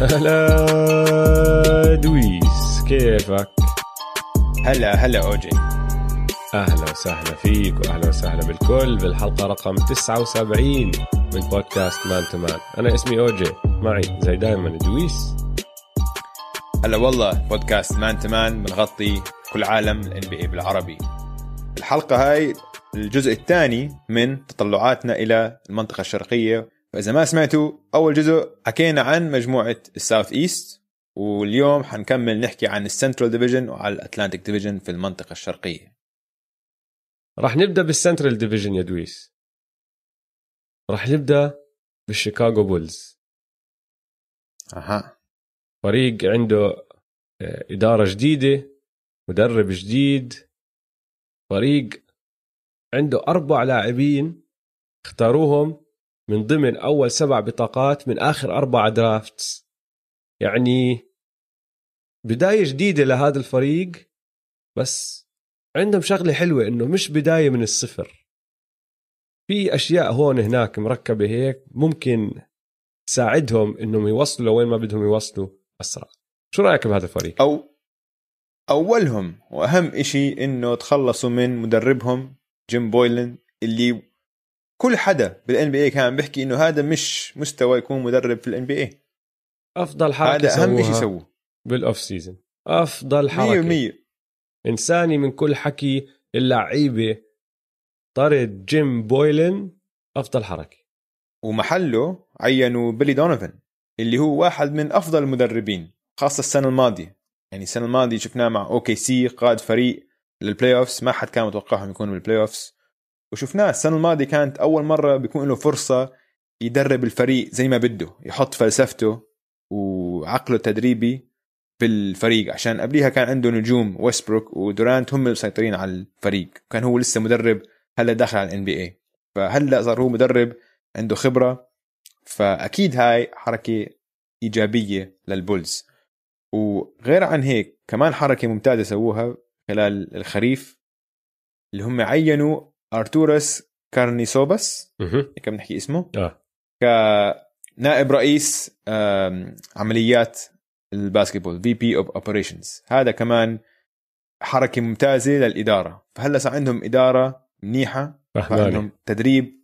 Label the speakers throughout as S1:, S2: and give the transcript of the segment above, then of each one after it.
S1: هلا دويس كيفك؟
S2: هلا هلا أوجي.
S1: أهلا وسهلا فيك وأهلا وسهلا بالكل بالحلقة رقم 79 من بودكاست Man to Man. أنا اسمي أوجي معي زي دائما دويس.
S2: هلا والله بودكاست Man to Man بنغطي كل عالم ال NBA بالعربي. الحلقة هاي الجزء الثاني من تطلعاتنا إلى المنطقة الشرقية فإذا ما سمعتوا أول جزء حكينا عن مجموعة ال Southeast واليوم حنكمل نحكي عن ال Central Division وعلى ال Atlantic Division في المنطقة الشرقية.
S1: راح نبدأ بال Central Division يا دويس. راح نبدأ بال Chicago
S2: Bulls. أها.
S1: فريق عنده آه، إدارة جديدة مدرب جديد. فريق عنده أربع لاعبين اختاروهم. من ضمن أول سبع بطاقات من آخر أربع درافتس يعني بداية جديدة لهذا الفريق بس عندهم شغلة حلوة إنه مش بداية من الصفر. في أشياء هون هناك مركبة هيك ممكن تساعدهم إنهم يوصلوا لوين ما بدهم يوصلوا أسرع. شو رأيك بهذا الفريق؟
S2: أو أولهم وأهم إشي إنه تخلصوا من مدربهم Jim Boylen اللي كل حدا بال NBA كان بيحكي إنه هذا مش مستوى يكون مدرب في ال NBA
S1: أفضل حركة
S2: هذا أهم شيء
S1: سووها
S2: سووه
S1: بال off season أفضل
S2: 100%
S1: حركه إنساني من كل حكي اللعيبة طرد Jim Boylen أفضل حركة.
S2: ومحله عينوا Billy Donovan اللي هو واحد من أفضل المدربين خاصة السنة الماضية. يعني السنة الماضية شفناه مع OKC قاد فريق لل playoffs ما حد كان متوقعهم يكونوا بال playoffs وشفناه السنة الماضية كانت أول مرة بيكون له فرصة يدرب الفريق زي ما بده يحط فلسفته وعقله التدريبي بالفريق عشان قبليها كان عنده نجوم Westbrook و Durant هم المسيطرين على الفريق. كان هو لسه مدرب هلا داخل على ال NBA فهلا صار هو مدرب عنده خبرة. فأكيد هاي حركة إيجابية لل Bulls. وغير عن هيك كمان حركة ممتازة سووها خلال الخريف اللي هم عينوا Arturas
S1: Karnisovas.
S2: هيك بنحكي اسمه
S1: آه
S2: كنائب رئيس عمليات ال basketball، VP of operations هذا كمان حركه ممتازه للاداره فهلا صار عندهم اداره منيحه
S1: فهماني
S2: عندهم تدريب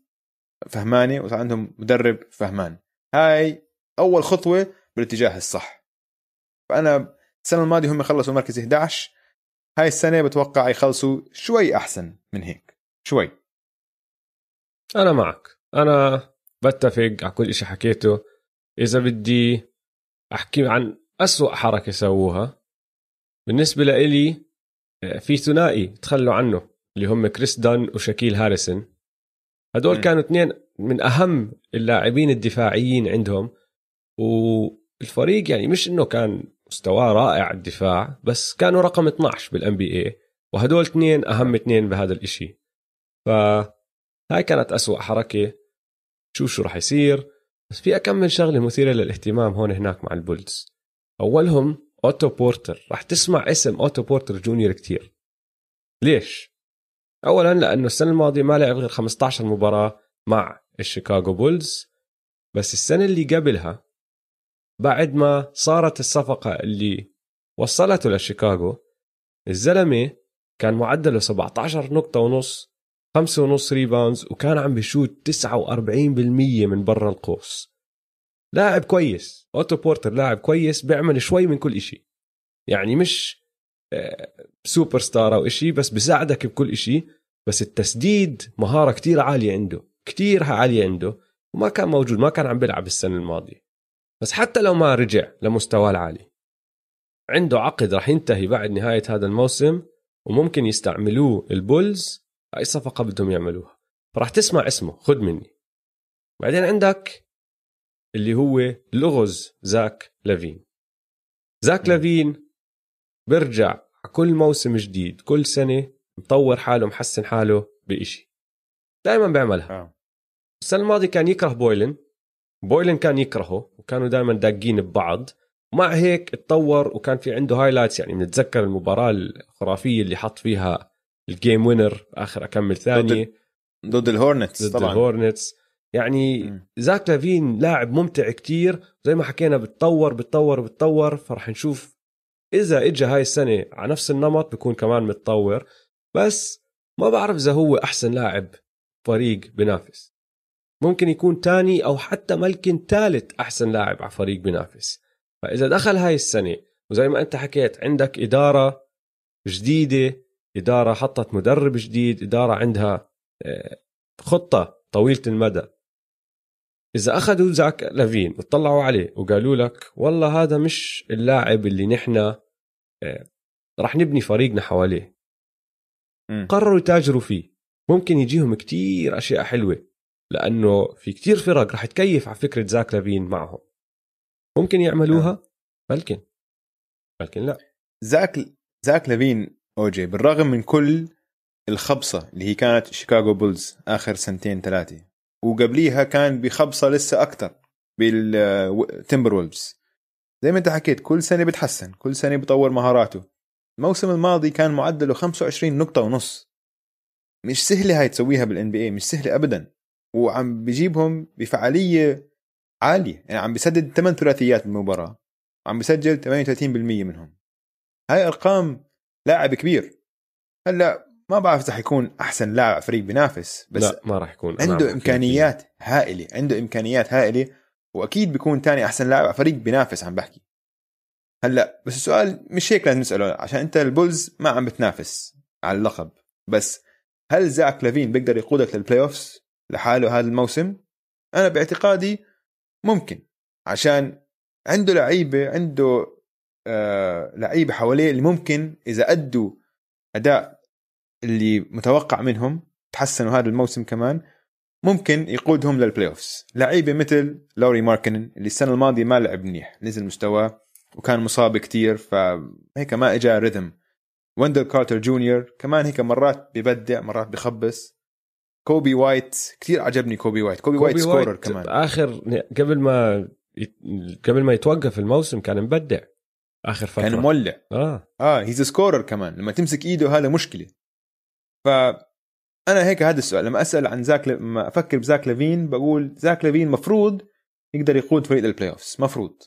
S2: فهمانه وصار عندهم مدرب فهمان هاي اول خطوه بالاتجاه الصح فانا السنة الماضيه هم خلصوا مركز 11 هاي السنة بتوقع يخلصوا شوي احسن من هيك شوي.
S1: أنا معك. أنا بتفق على كل شيء حكيته. إذا بدي أحكي عن أسوأ حركة سووها بالنسبة لإلي آه، في ثنائي تخلوا عنه اللي هم كريس دان وشاكيل هاريسون. هدول
S2: م.
S1: كانوا اثنين من أهم اللاعبين الدفاعيين عندهم. والفريق يعني مش إنه كان مستواه رائع الدفاع بس كانوا رقم 12 بال NBA وهدول اثنين أهم اثنين بهذا الإشي. فهاي كانت أسوأ حركة. شوف شو راح يصير؟ بس في اكمل شغلة مثيرة للاهتمام هون هناك مع ال Bulls. أولهم Otto Porter. راح تسمع اسم Otto Porter Junior كتير. ليش؟ اولا لأنه السنة الماضية ما لعب غير 15 مباراة مع ال Chicago Bulls. بس السنة اللي قبلها بعد ما صارت الصفقة اللي وصلته لشيكاغو الزلمة كان معدله 17 نقطة ونص خمسة ونص rebounds وكان عم بشوت 49% من برا القوس. لاعب كويس. Otto Porter لاعب كويس بيعمل شوي من كل إشي. يعني مش آه، سوبر ستار أو إشي بس بساعدك بكل إشي. بس التسديد مهارة كتير عالية عنده. كتير عالية عنده. وما كان موجود ما كان عم بيلعب السنة الماضية. بس حتى لو ما رجع لمستواه العالي. عنده عقد راح ينتهي بعد نهاية هذا الموسم وممكن يستعملوه ال Bulls اي صفقة بدهم يعملوها. فراح تسمع اسمه خد مني. بعدين عندك اللي هو لغز Zach LaVine. Zach LaVine بيرجع كل موسم جديد كل سنة مطور حاله محسن حاله بإشي. دائما بيعملها.
S2: آه.
S1: السنة الماضية كان يكره Boylen. Boylen كان يكرهه وكانوا دائما داقين ببعض. ومع هيك اتطور وكان في عنده highlights يعني بنتذكر المباراة الخرافية اللي حط فيها ال game winner آخر أكمل ثاني.
S2: ضد ال Hornets
S1: ضد
S2: طبعا.
S1: ال Hornets
S2: يعني.
S1: Zach LaVine لاعب ممتع كتير. زي ما حكينا بتطور بتطور بتطور. فرح نشوف إذا اجى هاي السنة على نفس النمط بكون كمان متطور. بس ما بعرف إذا هو أحسن لاعب فريق بنافس. ممكن يكون تاني أو حتى ممكن ثالث أحسن لاعب على فريق بنافس. فإذا دخل هاي السنة وزي ما أنت حكيت عندك إدارة جديدة إدارة حطت مدرب جديد إدارة عندها آه، خطة طويلة المدى. إذا أخذوا زاك لافين وطلعوا عليه وقالوا لك والله هذا مش اللاعب اللي نحن آه، راح نبني فريقنا حواليه. قرروا يتاجروا فيه. ممكن يجيهم كتير أشياء حلوة لأنه في كتير فرق راح تكيف على فكرة زاك لافين معهم. ممكن يعملوها؟ بلكن. بلكن لا.
S2: زاك زاك لافين أوجي بالرغم من كل الخبصة اللي هي كانت Chicago Bulls آخر سنتين ثلاثة وقبليها كان بخبصة لسه أكثر بال Timberwolves. زي ما أنت حكيت كل سنة بتحسن كل سنة بطور مهاراته. الموسم الماضي كان معدله 25 نقطة ونص. مش سهلة هاي تسويها بال NBA مش سهلة ابدا. وعم بجيبهم بفعالية عالية يعني عم بسدد 8 ثلاثيات بالمباراة. وعم بسجل 38% منهم. هاي أرقام لاعب كبير. هلأ ما بعرف إذا حيكون أحسن لاعب فريق بينافس بس
S1: لا ما راح يكون
S2: عنده إمكانيات هائلة عنده إمكانيات هائلة وأكيد بيكون تاني أحسن لاعب فريق بينافس عم بحكي. هلأ بس السؤال مش هيك لازم نسأله عشان أنت البولز ما عم بتنافس على اللقب. بس هل زاك لافين بيقدر يقودك لل playoffs لحاله هذا الموسم؟ أنا باعتقادي ممكن عشان عنده لعيبة عنده لعيبة حواليه اللي ممكن إذا أدوا أداء اللي متوقع منهم تحسنوا هذا الموسم كمان ممكن يقودهم لل playoffs لعيبة مثل لوري ماركنن اللي السنة الماضية ما لعب منيح نزل مستواه وكان مصاب كتير فهيك ما اجى rhythm ويندل كارتر جونيور كمان هيك مرات ببدع مرات بخبص. كوبي وايت كتير عجبني كوبي وايت. كوبي, وايت scorer كمان.
S1: آخر قبل ما قبل ما يتوقف الموسم كان مبدع. آخر فترة.
S2: كان مولع.
S1: آه.
S2: آه he's scorer كمان. لما تمسك إيده هذا مشكلة. ف أنا هيك هذا السؤال. لما أسأل عن زاك لما أفكر بزاك لافين بقول زاك لافين مفروض يقدر يقود فريق لل playoffs مفروض.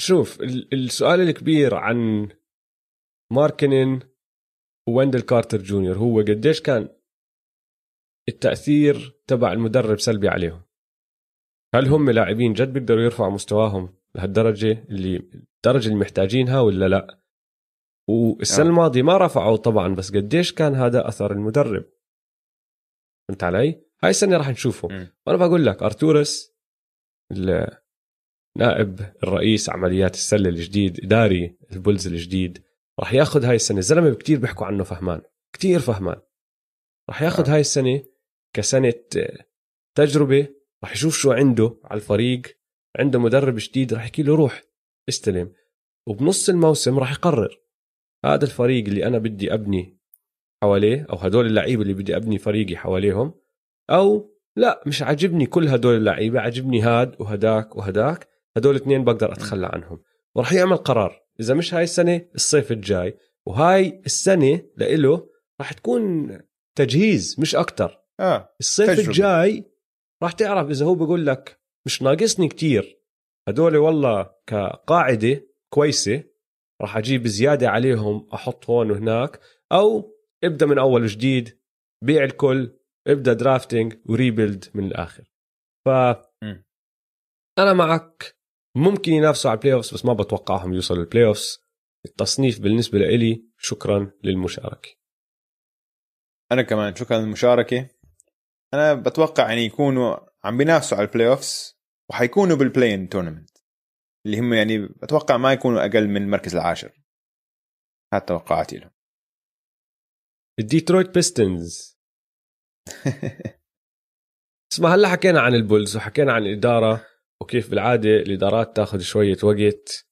S1: شوف ال- السؤال الكبير عن ماركنن وويندل كارتر جونيور هو قديش كان التأثير تبع المدرب سلبي عليهم؟ هل هم لاعبين جد بيقدروا يرفعوا مستواهم؟ لهالدرجة اللي الدرجه اللي محتاجينها ولا لا. والسنة
S2: آه.
S1: الماضية ما رفعوا طبعا بس قديش كان هذا أثر المدرب؟ فهمت علي؟ هاي السنة راح نشوفه.
S2: مم.
S1: وأنا بقول لك ارتورس نائب الرئيس عمليات السلة الجديد إداري ال Bulls الجديد راح ياخذ هاي السنة. الزلمة كتير بيحكوا عنه فهمان كتير فهمان. راح ياخذ
S2: آه.
S1: هاي السنة كسنة تجربة راح يشوف شو عنده على الفريق. عنده مدرب جديد راح يحكي له روح استلم. وبنص الموسم راح يقرر. هذا الفريق اللي أنا بدي أبني حواليه أو هدول اللعيبة اللي بدي أبني فريقي حواليهم أو لا مش عاجبني كل هدول اللعيبة عاجبني هاد وهداك وهداك هدول اثنين بقدر أتخلى عنهم. وراح يعمل قرار. إذا مش هاي السنة الصيف الجاي. وهاي السنة لإله راح تكون تجهيز مش أكتر.
S2: آه
S1: الصيف
S2: تجربة.
S1: الجاي راح تعرف إذا هو بيقول لك مش ناقصني كتير. هدول والله كقاعدة كويسة راح أجيب زيادة عليهم أحط هون وهناك أو ابدأ من أول وجديد بيع الكل ابدأ drafting و rebuild من الآخر. ف. أنا معك. ممكن ينافسوا على ال play بس ما بتوقعهم يوصلوا ال play التصنيف بالنسبة لإلي شكرا للمشاركة.
S2: أنا كمان شكرا للمشاركة. أنا بتوقع يعني يكونوا عم بينافسوا على ال play وحيكونوا بال play-in tournament اللي هم يعني بتوقع ما يكونوا أقل من المركز العاشر. هاد توقعاتي لهم.
S1: ال Detroit Pistons اسمع هلا حكينا عن ال Bulls وحكينا عن الإدارة وكيف بالعادة الإدارات تاخذ شوية وقت.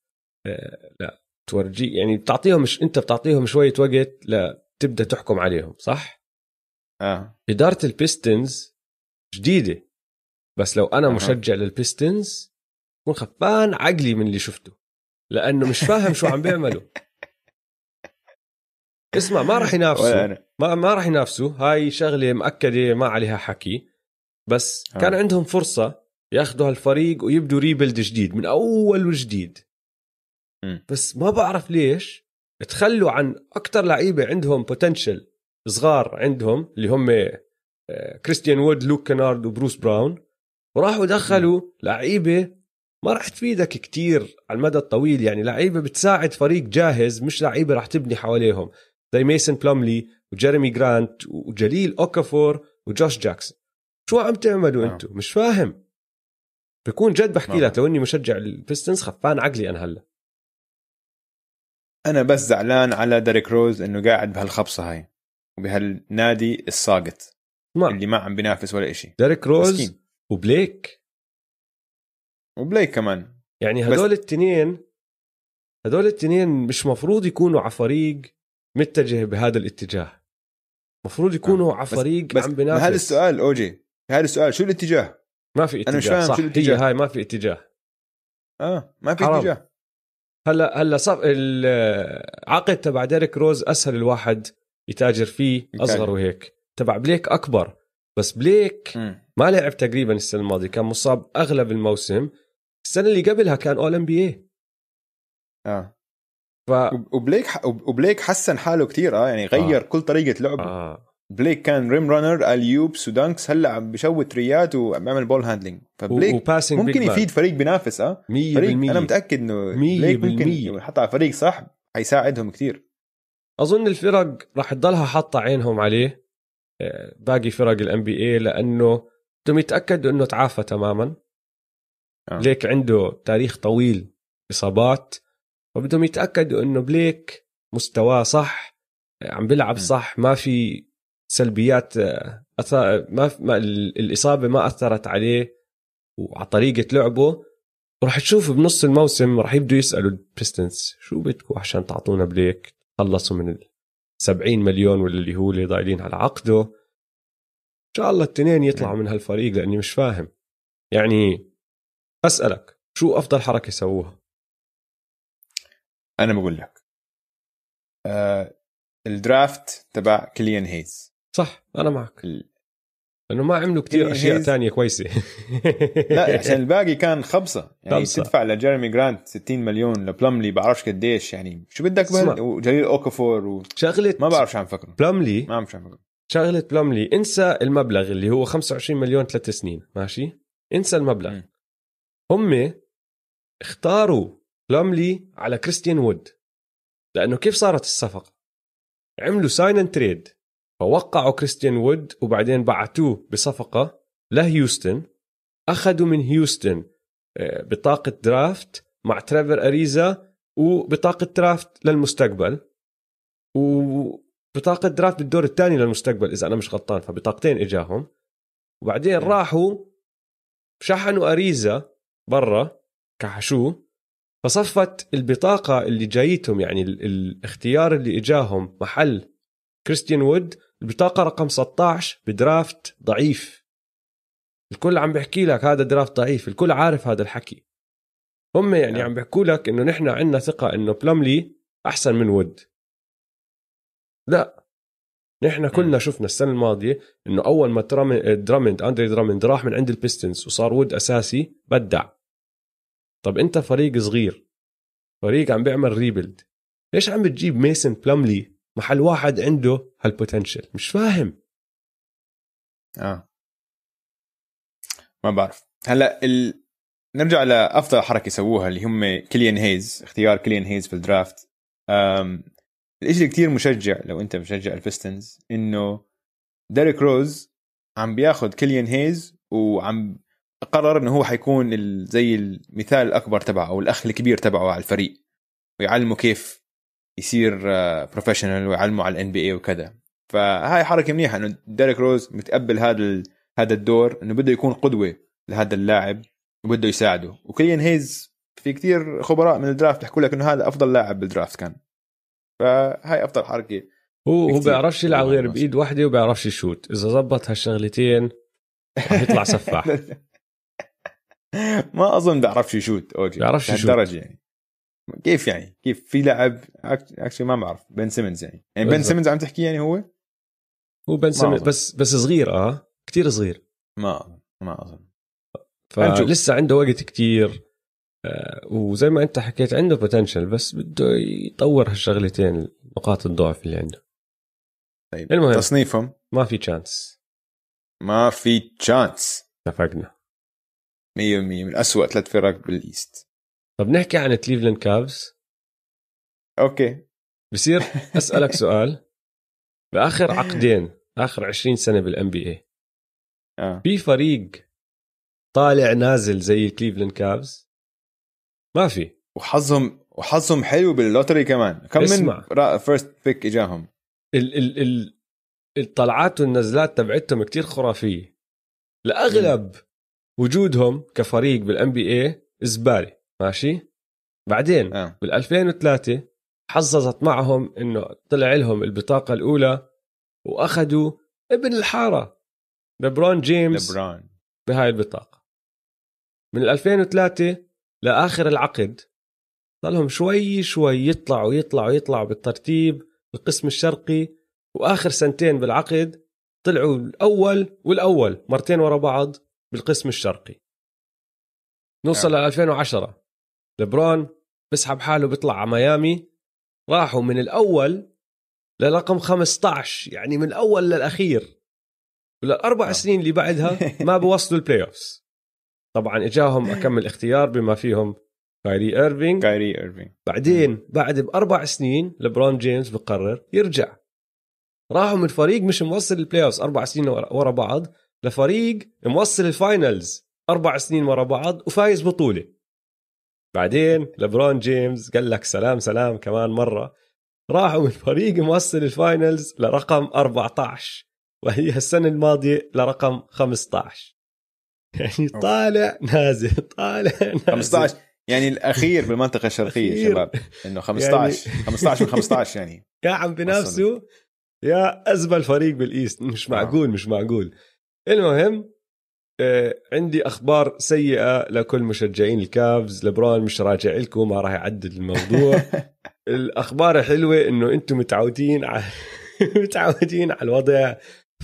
S1: آه، لا تورجي يعني بتعطيهم مش أنت بتعطيهم شوية وقت لتبدأ تحكم عليهم صح؟
S2: آه.
S1: إدارة ال Pistons جديدة. بس لو
S2: أنا.
S1: مشجع لل Pistons بكون خفان عقلي من اللي شفته لأنه مش فاهم شو عم بيعملوا. اسمع ما راح ينافسوا. ما ما راح ينافسوا. هاي شغلة مأكدة ما عليها حكي. بس
S2: آه.
S1: كان عندهم فرصة ياخذوا هالفريق ويبدوا rebuild جديد من أول وجديد. بس ما بعرف ليش تخلوا عن أكثر لعيبة عندهم potential صغار عندهم اللي هم كريستيان وود لوك كنارد وبروس براون وراحوا دخلوا لعيبة ما راح تفيدك كتير على المدى الطويل. يعني لعيبة بتساعد فريق جاهز مش لعيبة راح تبني حواليهم. زي ميسن بلوملي وجيريمي جرانت وجليل أوكافور وجوش جاكسون. شو عم تعملوا
S2: آه.
S1: أنتم مش فاهم. بكون جد بحكي
S2: ما
S1: لك لو إني مشجع ال Pistons خفان عقلي أنا هلا.
S2: أنا بس زعلان على ديريك روز إنه قاعد بهالخبصة هاي وبهالنادي الساقط
S1: ما.
S2: اللي ما عم بينافس ولا إشي.
S1: ديريك روز
S2: مسكين.
S1: وبليك
S2: وبليك كمان
S1: يعني
S2: بس-
S1: هدول التنين هدول التنين مش مفروض يكونوا على فريق متجه بهذا الاتجاه مفروض يكونوا على
S2: بس-
S1: فريق
S2: بس
S1: عم بينافس
S2: هذا السؤال أوجي هذا السؤال شو الاتجاه؟
S1: ما في اتجاه
S2: أنا مش فاهم
S1: صح
S2: شو الاتجاه.
S1: هي هاي ما في اتجاه
S2: آه ما في
S1: حرام.
S2: اتجاه
S1: هلا هلا صف العقد تبع ديريك روز أسهل الواحد يتاجر فيه. أصغر وهيك تبع بليك أكبر بس بليك. ما لعب تقريبا السنة الماضية كان مصاب أغلب الموسم. السنة اللي قبلها كان all N BA
S2: آه.
S1: ف
S2: وب- وبليك ح- وبليك حسن حاله كثير آه يعني غير
S1: آه.
S2: كل طريقة لعبه
S1: آه.
S2: بليك كان rim runner alley-oops و dunks هلأ عم بشوت three ات وعم بيعمل ball handling فبليك ممكن يفيد فريق بينافس آه.
S1: 100%
S2: فريق أنا متأكد
S1: إنه
S2: بليك ممكن. حتى على فريق صح حيساعدهم كثير
S1: أظن الفرق راح تضلها حاطة عينهم عليه. باقي فرق الام بي اي لأنه بدهم يتاكدوا إنه تعافى تماما
S2: آه.
S1: بليك عنده تاريخ طويل إصابات فبدهم يتأكدوا إنه بليك مستواه صح عم بيلعب. صح ما في سلبيات آه، أثر ما, في ما ال- الإصابة ما أثرت عليه وعلى طريقة لعبه وراح تشوف بنص الموسم راح يبدوا يسألوا ال Pistons شو بدكم عشان تعطونا بليك خلصوا من 70 مليون ولا اللي هو اللي ضايلين على عقده إن شاء الله التنين يطلعوا من هالفريق لأني مش فاهم. يعني أسألك شو أفضل حركة سووها
S2: أنا بقول لك آه ال draft تبع كيليان هيز.
S1: صح أنا معك. لأنه ما عملوا كتير
S2: إيه، أشياء
S1: تانية كويسة.
S2: لا عشان الباقي كان خبصة. يعني
S1: خبصة.
S2: تدفع لجيرمي جرانت 60 مليون لبلملي بعرفش قديش. يعني شو بدك. بهال وجليل أوكافور وما
S1: شغلة
S2: بعرف شو عم فكروا.
S1: بلاملي
S2: ما بعرف شو عم فكروا.
S1: شغلة بلاملي انسى المبلغ اللي هو 25 مليون ثلاث سنين ماشي؟ انسى المبلغ.
S2: م.
S1: هم اختاروا بلاملي على كريستيان وود لأنه كيف صارت الصفقة؟ عملوا sign and trade فوقعوا كريستيان وود وبعدين بعتوه بصفقة لهيوستن أخذوا من هيوستن آه، بطاقة draft مع تريفر أريزا وبطاقة draft للمستقبل وبطاقة draft بالدور الثاني للمستقبل إذا أنا مش غلطان فبطاقتين إجاهم وبعدين
S2: م.
S1: راحوا شحنوا أريزا برا كحشوه فصفت البطاقة اللي جايتهم يعني ال- الاختيار اللي إجاهم محل كريستيان وود البطاقة رقم 16 ب draft ضعيف. الكل عم بيحكي لك هذا draft ضعيف الكل عارف هذا الحكي. هم يعني
S2: نعم.
S1: عم بيحكوا لك إنه نحن عندنا ثقة إنه بلملي أحسن من وود. لا. نحن كلنا شفنا السنة الماضية إنه أول ما درامند أندري درامند راح من عند البيستونز وصار وود أساسي بدع. طب أنت فريق صغير فريق عم بيعمل rebuild ليش عم بتجيب ميسن بلملي محل واحد عنده هال potential مش فاهم.
S2: آه. ما بعرف. هلأ ال... نرجع لأفضل حركة سووها اللي هم كيليان هيز اختيار كيليان هيز في ال draft. أم... الشيء اللي كثير مشجع لو أنت مشجع البيستونز إنه ديريك روز عم بياخذ كيليان هيز وعم قرر إنه هو حيكون. زي المثال الأكبر تبعه أو الأخ الكبير تبعه على الفريق. ويعلمه كيف يصير professional ويعلمه على ال NBA وكذا فهاي حركة منيحة إنه ديريك روز متقبل هذا. هذا الدور إنه بده يكون قدوة لهذا اللاعب وبده يساعده وكيليان هيز في كتير خبراء من ال draft بيحكوا لك إنه هذا أفضل لاعب بال draft كان فهاي أفضل حركة
S1: هو هو. بيعرفش يلعب غير. بإيد واحدة وبيعرفش يشوت إذا زبط هالشغلتين رح يطلع سفاح
S2: ما أظن بيعرفش يشوت اوجي
S1: بيعرفش يشوت.
S2: يعني كيف يعني؟ كيف؟ في لاعب actually ما بعرف. بن سيمنز يعني. يعني بن. سيمنز عم تحكي يعني هو؟
S1: هو بن سيمنز. بس بس صغير آه. كتير صغير.
S2: ما أظن. ما أظن.
S1: فلسه عنده وقت كتير. آه، وزي ما أنت حكيت عنده potential بس بده يطور هالشغلتين نقاط الضعف اللي عنده.
S2: طيب
S1: المهم.
S2: تصنيفهم؟
S1: ما في chance
S2: ما في chance
S1: اتفقنا.
S2: 100% من أسوأ ثلاث فرق بال East
S1: طب نحكي عن كليفلاند كافز
S2: okay.
S1: بصير أسألك سؤال. بآخر عقدين آخر 20 سنة بال NBA
S2: آه.
S1: في فريق طالع نازل زي كليفلاند كافز ما في.
S2: وحظهم وحظهم حلو بال lottery كمان. كم
S1: اسمع.
S2: من first pick إجاهم؟
S1: ال ال ال الطلعات والنزلات تبعتهم كتير خرافية. لأغلب وجودهم كفريق بال NBA زباله ماشي؟ بعدين
S2: آه.
S1: بال 2003 حظظت معهم إنه طلع لهم البطاقة الأولى وأخذوا ابن الحارة لبرون جيمس
S2: لبرون
S1: بهاي البطاقة. من 2003 لآخر العقد ضلهم شوي شوي يطلعوا يطلعوا يطلعوا بالترتيب بالقسم الشرقي وآخر سنتين بالعقد طلعوا الأول والأول مرتين ورا بعض بالقسم الشرقي. نوصل ل 2010 لبرون بسحب حاله بيطلع على ميامي راحوا من الأول لرقم 15 يعني من الأول للأخير. وللأربع
S2: آه.
S1: سنين اللي بعدها ما بوصلوا ال playoffs طبعا إجاهم أكمل اختيار بما فيهم كايري ايرفينج
S2: كايري ايرفينج
S1: بعدين بعد بأربع سنين لبرون جيمس بقرر يرجع. راحوا من فريق مش موصل ال playoffs أربع سنين ورا ورا بعض لفريق موصل ال finals أربع سنين ورا بعض وفايز بطولة. بعدين لبرون جيمس قال لك سلام سلام كمان مرة. راحوا من فريق موصل ال finals لرقم 14 وهي السنة الماضية لرقم 15 يعني طالع نازل طالع نازل.
S2: 15 يعني الأخير بالمنطقة الشرقية
S1: أخير.
S2: شباب إنه 15 15 من 15 يعني.
S1: يا عم بنفسه يا أزبل فريق بال East. مش
S2: آه.
S1: معقول مش معقول. المهم عندي أخبار سيئة لكل مشجعين الكافز. لبرون مش راجع لكم ما راح يعدل الموضوع. الأخبار الحلوة إنه أنتم متعودين على متعودين على الوضع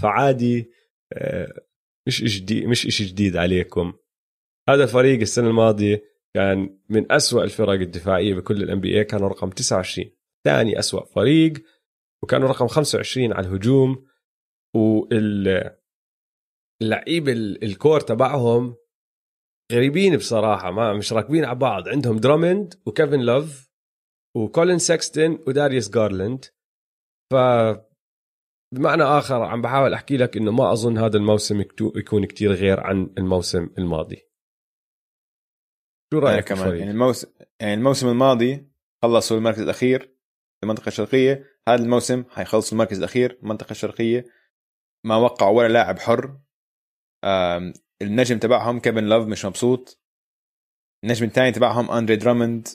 S1: فعادي. آه، مش جديد مش إشي جديد عليكم. هذا الفريق السنة الماضية كان من أسوأ الفرق الدفاعية بكل الان بي اي كانوا رقم 29 ثاني أسوأ فريق وكانوا رقم 25 على الهجوم. وال اللعيبه ال- الكور تبعهم غريبين بصراحة ما مش راكبين على بعض. عندهم درامند وكيفن لوف وكولين سكستن وداريوس جارلاند. ف بمعنى آخر عم بحاول أحكي لك إنه ما أظن هذا الموسم يكون كتير غير عن الموسم الماضي. شو رأيك
S2: كمان؟ يعني الموسم يعني الموسم الماضي خلصوا المركز الأخير في المنطقة الشرقية. هذا الموسم حيخلصوا المركز الأخير المنطقة الشرقية. ما وقعوا ولا لاعب حر. النجم تبعهم كيفن لوف مش مبسوط. النجم الثاني تبعهم أندري دراموند.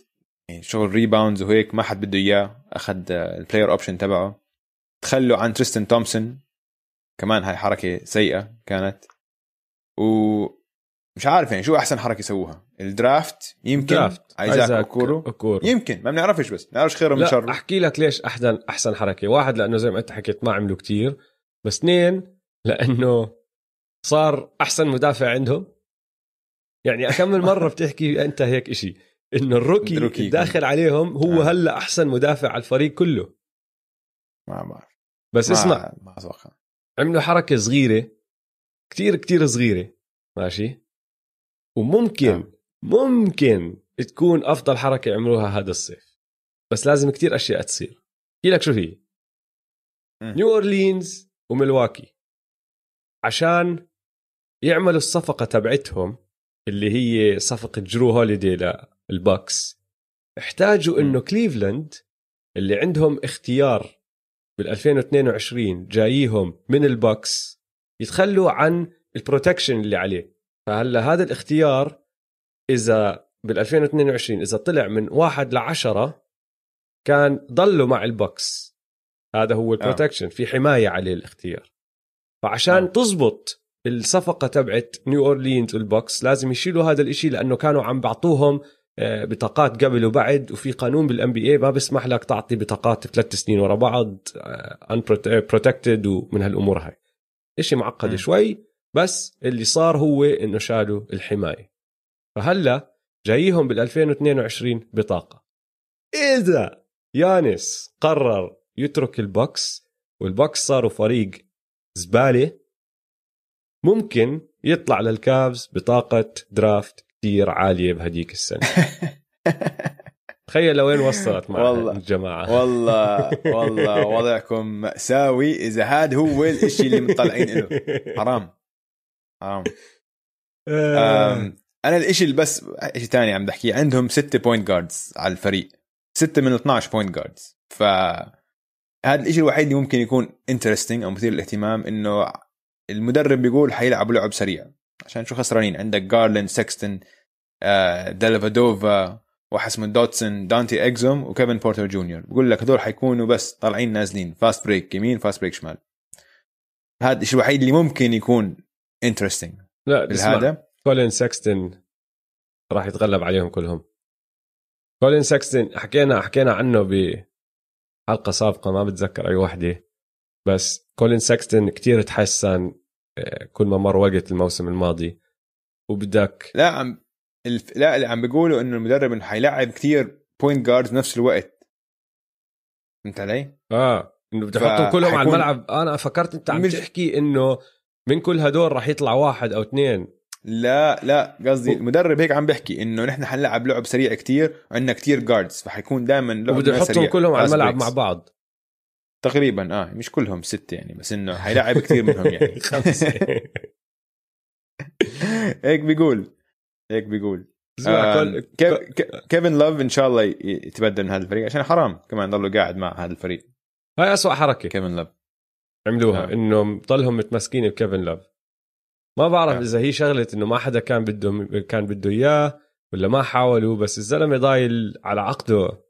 S2: يعني شغل rebounds وهيك ما حد بده إياه. أخذ ال player option تبعه. تخلوا عن تريستن تومسون. كمان هاي حركة سيئة كانت. ومش عارف يعني شو أحسن حركة يسووها. ال draft يمكن
S1: draft
S2: ايزاك اوكورو
S1: اوكورو
S2: يمكن ما بنعرفش بس. بنعرفش خيره من
S1: شره أحكي لك ليش احسن أحسن حركة. واحد لأنه زي ما أنت حكيت ما عملوا كتير. بس اثنين لأنه صار أحسن مدافع عندهم؟ يعني أكمل مرة بتحكي أنت هيك إشي إنه الروكي
S2: الروكي
S1: داخل عليهم هو
S2: آه.
S1: هلأ أحسن مدافع على الفريق كله.
S2: ما بعرف.
S1: بس
S2: ما-
S1: اسمع
S2: ما أتوقع.
S1: عملوا حركة صغيرة كتير كتير صغيرة ماشي؟ وممكن
S2: آه.
S1: ممكن تكون أفضل حركة عملوها هذا الصيف. بس لازم كتير أشياء تصير. احكي لك شو هي. نيو أورلينز وملواكي عشان يعملوا الصفقة تبعتهم اللي هي صفقة جرو هوليداي للباكس احتاجوا. إنه كليفلاند اللي عندهم اختيار بال 2022 جاييهم من الباكس يتخلوا عن ال protection اللي عليه. فهلا هذا الاختيار إذا بال 2022 إذا طلع من واحد لعشرة كان ضلوا مع البوكس. هذا هو ال protection في حماية عليه الاختيار. فعشان
S2: آه.
S1: تزبط الصفقة تبعت نيو اورلينز والبوكس لازم يشيلوا هذا الإشي لأنه كانوا عم بعطوهم آه، بطاقات قبل وبعد وفي قانون بالان بي اي ما بيسمح لك تعطي بطاقات ثلاث سنين ورا بعض unprotected ومن هالأمور هاي إشي معقد
S2: م.
S1: شوي بس اللي صار هو إنه شالوا الحماية فهلا جاييهم بال 2022 بطاقة إذا يانس قرر يترك البوكس والبوكس صاروا فريق زبالة. ممكن يطلع للكافز بطاقة draft كتير عالية بهديك السنة. تخيل لوين وصلت مع
S2: والله.
S1: الجماعة.
S2: والله والله وضعكم مأساوي إذا هذا هو الشيء اللي مطلعين له حرام. حرام.
S1: آه.
S2: أنا الإشي اللي بس شيء ثاني عم بحكيه. عندهم ستة point guards على الفريق. ستة من 12 point guards ف هذا الشيء الوحيد اللي ممكن يكون interesting أو مثير للاهتمام إنه المدرب بيقول حيلعبوا لعب سريع. عشان شو خسرانين؟ عندك جارلاند سكستن آه واحد اسمه دوتسون دانتي اكسوم وكيفن بورتر جونيور بقول لك هدول حيكونوا بس طالعين نازلين. fast break يمين fast break شمال. هذا الشيء الوحيد اللي ممكن يكون interesting
S1: لا
S2: بالهذا
S1: كولين سكستن راح يتغلب عليهم كلهم. كولين سكستن حكينا حكينا عنه بحلقه سابقة ما بتذكر أي وحدة. بس كولين سكستن كتير تحسن آه، كل ما مر وقت الموسم الماضي. وبدك
S2: لا عم الف... لا اللي عم بيقولوا إنه المدرب إنه حيلعب كثير بوينت جارد بنفس الوقت. فهمت علي؟
S1: آه إنه بده يحطهم كلهم على
S2: فحيكون-
S1: الملعب. أنا فكرت أنت عم
S2: مش-
S1: تحكي إنه من كل هدول راح يطلع واحد أو اثنين.
S2: لا لا قصدي المدرب هيك عم بيحكي إنه نحن حنلعب لعب سريع كثير وعندنا كثير جاردز فحيكون دائما لعب
S1: وبده يحطهم
S2: سريع.
S1: كلهم على الملعب. مع بعض.
S2: تقريبا آه مش كلهم ستة يعني بس إنه حيلعب كثير منهم يعني.
S1: خمسة.
S2: هيك بيقول هيك بيقول. آه كيفن لوف إن شاء الله يتبدل من هذا الفريق عشان حرام كمان ضله قاعد مع هذا الفريق.
S1: هاي أسوأ حركة.
S2: كيفن لوف.
S1: عملوها
S2: آه.
S1: إنه ضلهم متمسكين بكيفن لوف. ما بعرف
S2: آه.
S1: إذا هي شغلة إنه ما حدا كان بده كان بده إياه ولا ما حاولوا بس الزلمة ضايل على عقده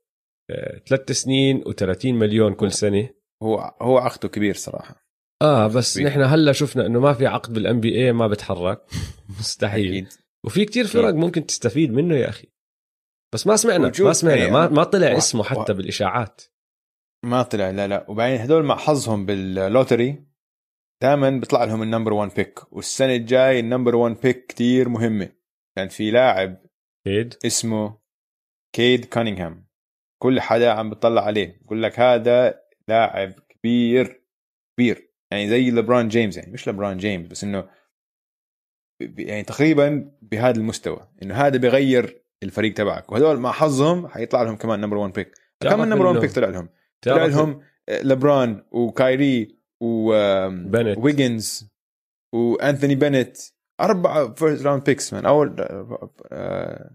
S1: آه، ثلاث سنين و30 مليون كل سنة.
S2: هو هو عقده كبير صراحة.
S1: آه بس
S2: كبير.
S1: نحن هلا شفنا إنه ما في عقد بالان بي اي ما بتحرك. مستحيل.
S2: أكيد.
S1: وفي كتير فرق ممكن تستفيد منه يا أخي. بس ما سمعنا ما سمعنا.
S2: يعني
S1: ما, ما طلع
S2: و-
S1: اسمه
S2: و-
S1: حتى بالإشاعات.
S2: ما طلع لا لا. وبعدين هدول مع حظهم بال lottery. دائما بيطلع لهم ال number 1 pick والسنة الجاي ال number 1 pick كتير مهمة. كان في لاعب
S1: أكيد
S2: اسمه كيد كانينغهام. كل حدا عم بيطلع عليه. بقول لك هذا لاعب كبير كبير. يعني زي لبران جيمس يعني مش لبران جيمس بس إنه يعني تقريبا بهذا المستوى. إنه هذا بيغير الفريق تبعك. وهدول مع حظهم حيطلع لهم كمان number 1
S1: pick
S2: كم number 1
S1: إنه-
S2: pick طلع لهم؟ طلع لهم لبران وكايري
S1: بنت.
S2: وويجنز وانثوني بنت أربعة first round picks man أول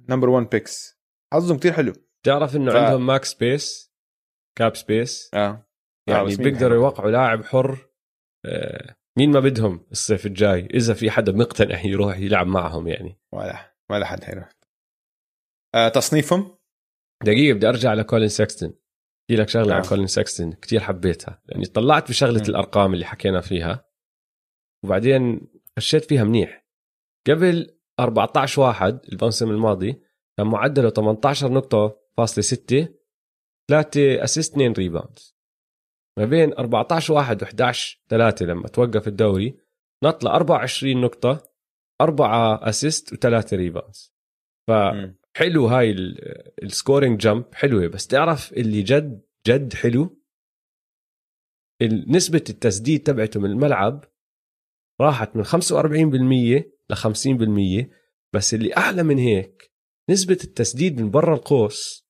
S2: number 1 picks حظهم كثير حلو.
S1: تعرف إنه
S2: ف-
S1: عندهم max space cap space
S2: آه.
S1: يعني
S2: مين
S1: بيقدروا
S2: حلو؟
S1: يوقعوا لاعب حر آه، مين ما بدهم الصيف الجاي؟ إذا في حدا مقتنع يروح يلعب معهم يعني.
S2: ولا ولا حد حيروح. آه تصنيفهم؟
S1: دقيقة بدي أرجع لكولين سكستن احكي لك شغلة
S2: آه.
S1: عن كولين سكستن كتير حبيتها لاني طلعت بشغله
S2: م.
S1: الأرقام اللي حكينا فيها وبعدين خشيت فيها منيح قبل 14 واحد الموسم الماضي كان معدله 18 نقطة فاصلة 6 3 assist 2 rebound ما بين 14 واحد و11 3 لما توقف الدوري نط ل 24 نقطة 4 assist و3 rebounds ف
S2: مم.
S1: حلو هاي ال- scoring jump حلوة بس تعرف اللي جد جد حلو؟ نسبة التسديد تبعته من الملعب راحت من 45% ل 50% بس اللي أعلى من هيك نسبة التسديد من برا القوس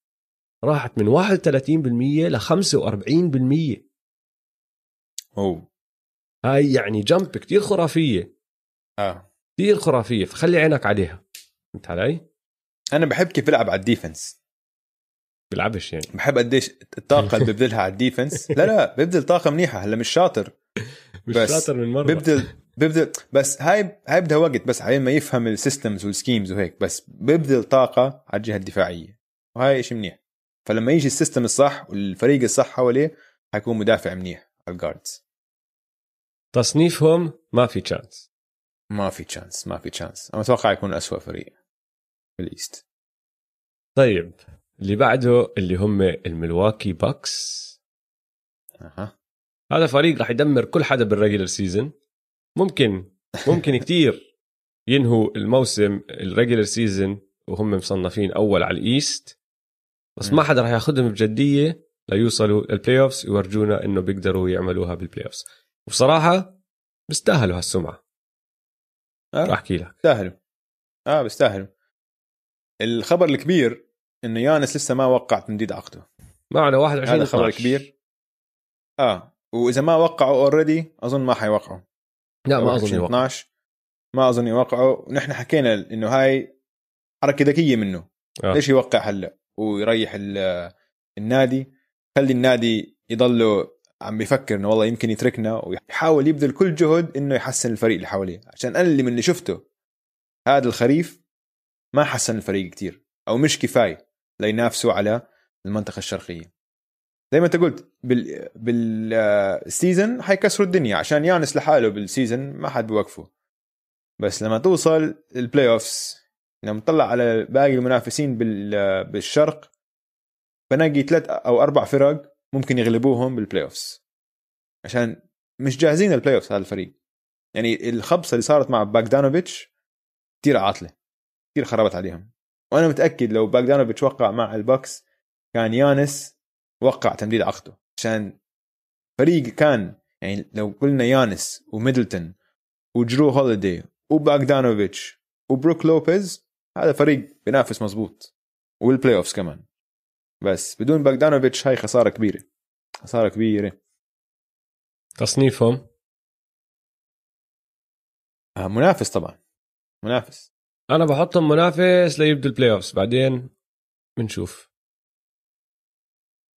S1: راحت من 31% ل 45%
S2: أوه.
S1: هاي يعني جمب كتير خرافية.
S2: آه.
S1: كتير خرافية. فخلي عينك عليها. فهمت علي؟
S2: أنا بحب كيف بلعب على الديفنس.
S1: بلعبش يعني.
S2: بحب قديش الطاقة اللي ببذلها على ال defense. لا لا ببذل طاقة منيحة هلا مش شاطر.
S1: مش
S2: بس
S1: شاطر من مرة.
S2: ببذل ببذل بس هاي هاي بدها وقت بس على ما يفهم ال systems وال schemes وهيك بس ببذل طاقة على الجهة الدفاعية. وهاي شيء منيح. فلما يجي ال system الصح والفريق الصح حواليه حيكون مدافع منيح على ال guards
S1: تصنيفهم ما في تشانس
S2: ما في تشانس ما في chance أنا أتوقع يكون أسوأ فريق. ال East.
S1: طيب اللي بعده اللي هم الملواكي باكس
S2: أها.
S1: هذا فريق راح يدمر كل حدا بال regular season ممكن ممكن كتير ينهوا الموسم ال regular season وهم مصنفين أول على ال East. بس ما حدا راح ياخذهم بجدية ليوصلوا ال playoffs ويورجونا إنه بيقدروا يعملوها بال playoffs وبصراحة بيستاهلوا هالسمعة.
S2: آه.
S1: راح أحكي لك.
S2: بيستاهلوا. آه بيستاهلوا. الخبر الكبير إنه يانس لسه ما وقع تمديد عقده.
S1: معنا 21
S2: هذا خبر
S1: 12.
S2: كبير. آه وإذا ما وقعوا اوريدي أظن ما حيوقعوا.
S1: لا ما أظن
S2: 21
S1: يوقع.
S2: 12 ما أظن يوقعوا. نحن حكينا إنه هاي حركة ذكية منه.
S1: آه.
S2: ليش يوقع هلا؟ ويريح ال- النادي. خلي النادي يضله عم بيفكر إنه والله يمكن يتركنا ويحاول يبذل كل جهد إنه يحسن الفريق اللي حواليه. عشان أنا اللي من اللي شفته هذا الخريف ما حسن الفريق كتير أو مش كفاية لينافسوا على المنطقة الشرقية. زي ما أنت قلت بال بال season حيكسروا الدنيا عشان يانس لحاله بال season ما حد بيوقفه. بس لما توصل ال playoffs لما تطلع على باقي المنافسين بال- بالشرق بنقي ثلاث أو أربع فرق ممكن يغلبوهم بال playoffs عشان مش جاهزين لل playoffs هذا الفريق. يعني الخبصة اللي صارت مع باغدانوفيتش كثير عاطلة. كثير خربت عليهم. وأنا متأكد لو باغدانوفيتش وقع مع البوكس كان يانس وقع تمديد عقده. عشان فريق كان يعني لو قلنا يانس وميدلتون وجرو هوليدي وباغدانوفيتش وبروك لوبيز هذا فريق بينافس مزبوط وال playoffs كمان. بس بدون باغدانوفيتش هاي خسارة كبيرة. خسارة كبيرة.
S1: تصنيفهم؟
S2: آه منافس طبعا. منافس.
S1: أنا بحطهم منافس ليبدو ال playoffs بعدين بنشوف.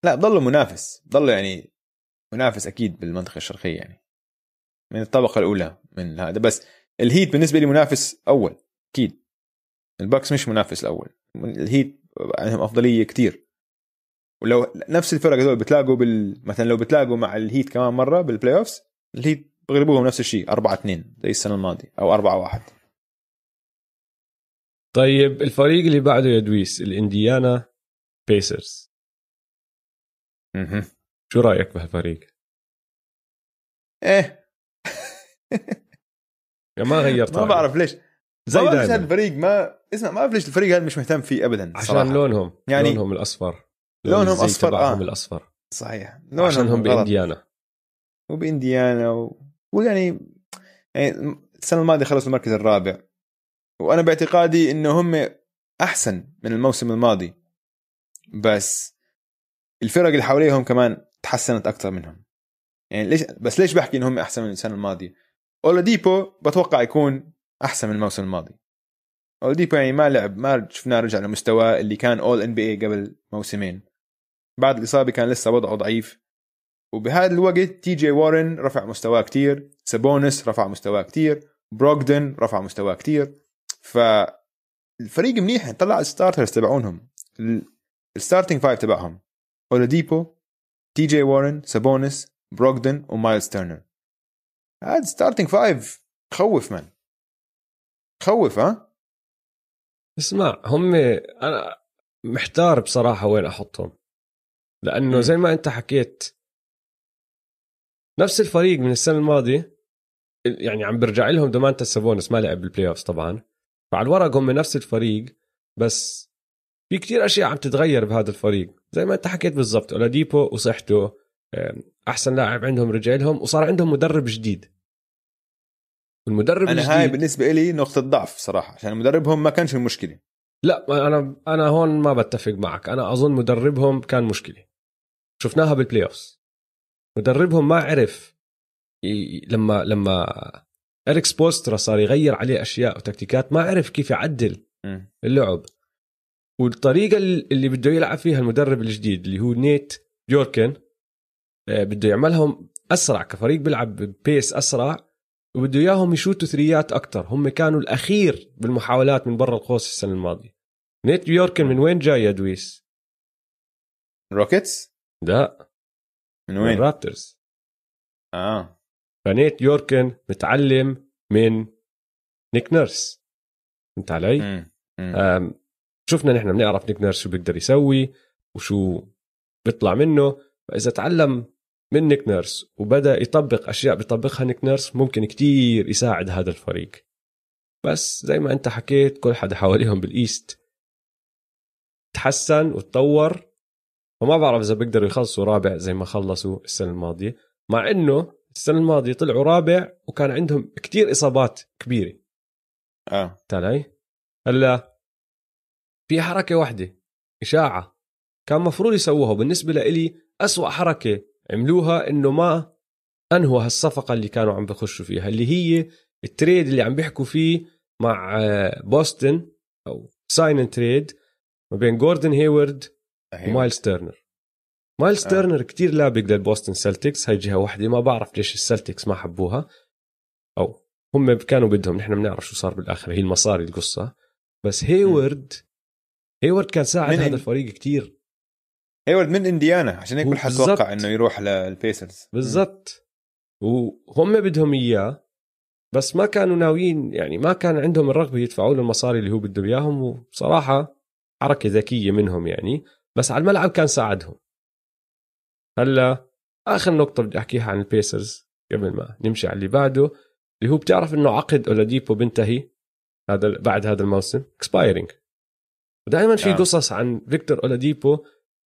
S2: لا ضلوا منافس. ضلوا يعني منافس أكيد بالمنطقة الشرقية يعني. من الطبقة الأولى من هذا. بس الهيت بالنسبة لي منافس أول أكيد. الباكس مش منافس الأول. الهيت عندهم أفضلية كتير. ولو نفس الفرق هذول بتلاقوا بال... مثلا لو بتلاقوا مع الهيت كمان مرة بال playoffs الهيت بغلبوهم نفس الشيء 4 2 زي السنة الماضية أو 4 1
S1: طيب الفريق اللي بعده يا دويس الإنديانا بيسرز شو رأيك بهالفريق؟
S2: إيه
S1: يا ما غيرت
S2: ما. بعرف ليش
S1: زي
S2: ما بعرف هذا الفريق ما اسمع ما بعرف ليش الفريق هذا مش مهتم فيه ابدا
S1: عشان
S2: صراحة.
S1: لونهم
S2: يعني-
S1: لونهم الأصفر
S2: لونهم
S1: الزي
S2: أصفر،
S1: تبعهم
S2: آه.
S1: الأصفر
S2: صحيح
S1: عشان هم. بإنديانا
S2: وبإنديانا و... ويعني يعني السنة الماضية خلصوا المركز الرابع وأنا باعتقادي إنه هم أحسن من الموسم الماضي بس الفرق اللي حواليهم كمان تحسنت أكثر منهم. يعني ليش بس ليش بحكي انهم أحسن من السنة الماضية؟ أولاديبو بتوقع يكون أحسن من الموسم الماضي. أولاديبو يعني ما لعب ما شفناه رجع لمستواه اللي كان اول ان بي اي قبل موسمين. بعد الإصابة كان لسه وضعه ضعيف. وبهذا الوقت تي جي وارن رفع مستواه كتير سابونس رفع مستواه كتير بروغدن رفع مستواه كتير. فالفريق منيح طلع ال starters تبعونهم. ال- ال starting five تبعهم. اولاديبو تي جي وارن سابونس بروغدن ومايلز تيرنر هذا starting five خوف من خوف ها؟
S1: اسمع هم أنا محتار بصراحة وين أحطهم.
S2: لأنه.
S1: زي ما أنت حكيت نفس الفريق من السنة الماضية يعني عم برجع لهم دومانتاس سابونس ما لعب بال playoffs طبعا. فعلى الورق هم نفس الفريق بس في كتير أشياء عم تتغير بهذا الفريق. زي ما أنت حكيت بالضبط أولاديبو وصحته أحسن لاعب عندهم رجع لهم وصار عندهم مدرب جديد. والمدرب
S2: أنا
S1: الجديد
S2: هاي بالنسبة لي نقطة ضعف صراحة عشان مدربهم ما كانش المشكلة
S1: لا أنا أنا هون ما بتفق معك. أنا أظن مدربهم كان مشكلة. شفناها بال playoffs مدربهم ما عرف. لما لما إريك سبوسترا صار يغير عليه أشياء وتكتيكات ما عرف كيف يعدل. اللعب. والطريقة اللي بده يلعب فيها المدرب الجديد اللي هو نيت بيوركرن آه، بده يعملهم أسرع كفريق بيلعب ب pace أسرع وبده إياهم يشوتوا three ات أكثر هم كانوا الأخير بالمحاولات من برا القوس السنة الماضية. نيت يوركن من وين جاي يا دويس؟
S2: روكيتس
S1: لا.
S2: من
S1: من
S2: وين
S1: الرابترز
S2: آه.
S1: فنيت بيوركرن متعلم من نيك نيرس فهمت علي؟
S2: مم. مم.
S1: شفنا نحن بنعرف نيك نيرس شو بيقدر يسوي وشو بيطلع منه فإذا تعلم من نيك نيرس وبدأ يطبق أشياء بيطبقها نيك نيرس ممكن كتير يساعد هذا الفريق بس زي ما أنت حكيت كل حدا حواليهم بال East تحسن وتطور فما بعرف إذا بيقدروا يخلصوا رابع زي ما خلصوا السنة الماضية مع إنه السنة الماضية طلعوا رابع وكان عندهم كتير إصابات كبيرة.
S2: آه.
S1: علي هلا في حركة واحدة إشاعة. كان مفروض يسووها وبالنسبة لإلي أسوأ حركة عملوها إنه ما أنهوا هالصفقة اللي كانوا عم بخشوا فيها اللي هي ال trade اللي عم بيحكوا فيه مع بوسطن أو sign trade ما بين جوردن هيورد ومايلز تيرنر. مايلز
S2: آه.
S1: تيرنر كتير لابق للبوستن سلتكس. هاي جهة واحدة ما بعرف ليش السلتكس ما حبوها. أو هم كانوا بدهم نحن بنعرف شو صار بالآخر. هي المصاري القصة. بس هيورد هيورد كان ساعد هذا الفريق كتير.
S2: هيورد من إنديانا عشان هيك
S1: هو
S2: كل حد
S1: بالضبط.
S2: توقع إنه يروح للبيسرز
S1: بالضبط. وهم بدهم إياه بس ما كانوا ناويين يعني ما كان عندهم الرغبة يدفعوا له المصاري اللي هو بده إياهم. وبصراحه حركة ذكية منهم يعني. بس على الملعب كان ساعدهم. هلا آخر نقطة بدي أحكيها عن البيسرز قبل ما نمشي على اللي بعده اللي هو بتعرف إنه عقد أولاديبو بنتهي هذا بعد هذا الموسم؟ expiring ودائما في
S2: آه.
S1: قصص عن فيكتور أولاديبو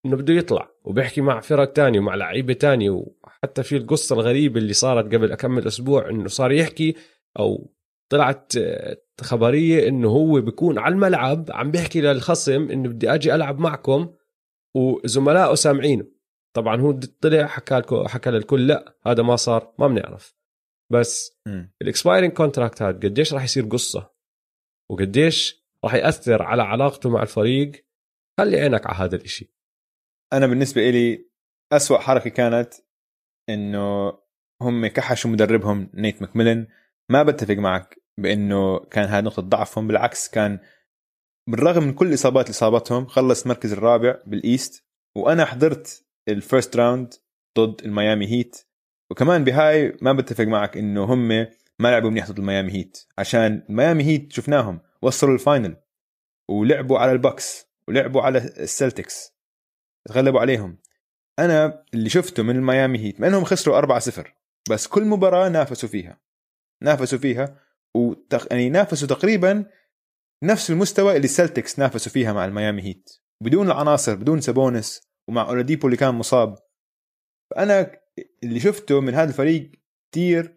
S1: إنه بده يطلع وبيحكي مع فرق تانية ومع لعيبة تانية وحتى في القصة الغريبة اللي صارت قبل أكمل أسبوع إنه صار يحكي أو طلعت آه، خبرية إنه هو بيكون على الملعب عم بيحكي للخصم إنه بدي أجي ألعب معكم وزملائه سامعينه. طبعا هو طلع حكى حكى للكل لا هذا ما صار ما بنعرف. بس.
S2: ال
S1: expiring contract هذا قديش راح يصير قصة؟ وقديش راح يأثر على علاقته مع الفريق؟ خلي عينك على هذا الإشي.
S2: أنا بالنسبة إلي أسوأ حركة كانت إنه هم كحشوا مدربهم نيت ماكميلن. ما بتفق معك بإنه كان هذه نقطة ضعفهم بالعكس كان بالرغم من كل الاصابات اللي صابتهم خلص المركز الرابع بال East وأنا حضرت ال first round ضد ال Miami Heat. وكمان بهاي ما بتفق معك إنه هم ما لعبوا منيح ضد ال Miami Heat عشان ال Miami Heat شفناهم وصلوا ال final ولعبوا على ال Bucks ولعبوا على ال Celtics تغلبوا عليهم. أنا اللي شفته من ال Miami Heat مع إنهم خسروا 4-0 بس كل مباراة نافسوا فيها نافسوا فيها وتق... يعني نافسوا تقريبا نفس المستوى اللي ال Celtics نافسوا فيها مع ال Miami Heat. بدون العناصر بدون سابونيس ومع أولاديبو اللي كان مصاب فانا اللي شفته من هذا الفريق كثير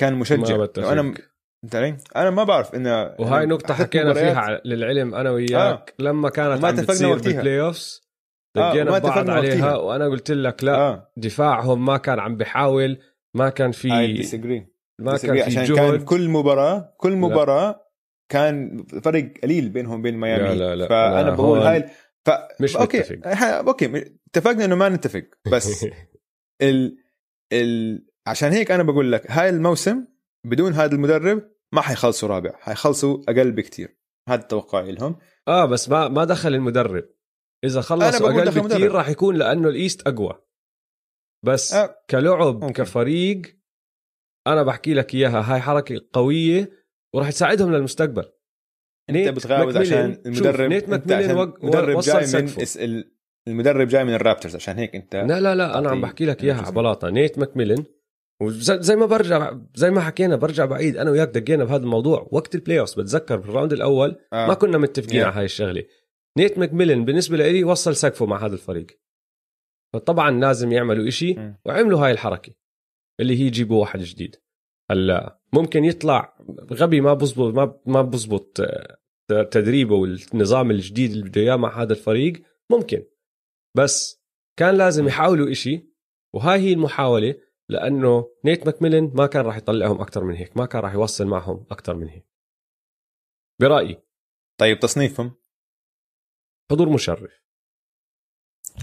S2: كان مشجع
S1: ما.
S2: أنا أنت علي؟ أنا ما بعرف انه
S1: وهاي نقطة حكينا فيها للعلم أنا وياك آه. لما كانت عم
S2: اتفقنا
S1: بتصير
S2: وقتها.
S1: بال playoffs
S2: آه،
S1: دقينا ببعض
S2: اتفقنا
S1: عليها
S2: وقتها.
S1: وأنا قلت لك لا
S2: آه
S1: دفاعهم ما كان عم بيحاول ما كان في ما كان في
S2: عشان
S1: جهد
S2: كان كل مباراه كل مباراة كان فرق قليل بينهم وبين ميامي
S1: لا، لا، لا.
S2: فأنا
S1: أنا
S2: بقول هاي ف...
S1: مش
S2: أوكي
S1: متفق.
S2: أوكي اتفقنا إنه ما نتفق بس ال... ال... عشان هيك أنا بقول لك هاي الموسم بدون هذا المدرب ما حيخلصوا رابع حيخلصوا أقل بكتير هذا توقعي لهم
S1: آه بس ما ما دخل المدرب
S2: إذا
S1: خلصوا
S2: أقل
S1: بكثير
S2: مدرب.
S1: راح يكون لأنه ال East أقوى بس
S2: آه،
S1: كلعب
S2: ممكن.
S1: كفريق أنا بحكي لك إياها هاي حركة قوية وراح تساعدهم للمستقبل أنت
S2: بتغاوز عشان المدرب
S1: نيت ماكميلن
S2: عشان
S1: وق-
S2: المدرب
S1: وصل
S2: جاي من. اس... ال- المدرب جاي من ال Raptors عشان هيك أنت
S1: لا لا لا أنا عم بحكي لك
S2: إياها
S1: على؟ بلاطة نيت ماكميلن وزي زي ما برجع زي ما حكينا برجع بعيد أنا وياك دقينا بهذا الموضوع وقت ال playoff بتذكر بال round الأول
S2: آه.
S1: ما كنا متفقين
S2: Yeah.
S1: على هاي الشغلة نيت ماكميلن بالنسبة لي وصل سقفه مع هذا الفريق فطبعا لازم يعملوا إشي. وعملوا هاي الحركة اللي هي يجيبوا واحد جديد هلا ممكن يطلع غبي ما بزبط ما ما بزبط آه، تدريبه والنظام الجديد اللي بده إياه مع هذا الفريق ممكن. بس كان لازم يحاولوا إشي وهاي هي المحاولة لأنه نيت ماكميلن ما كان راح يطلعهم أكثر من هيك ما كان راح يوصل معهم أكثر من هيك. برأيي.
S2: طيب تصنيفهم؟
S1: حضور مشرف.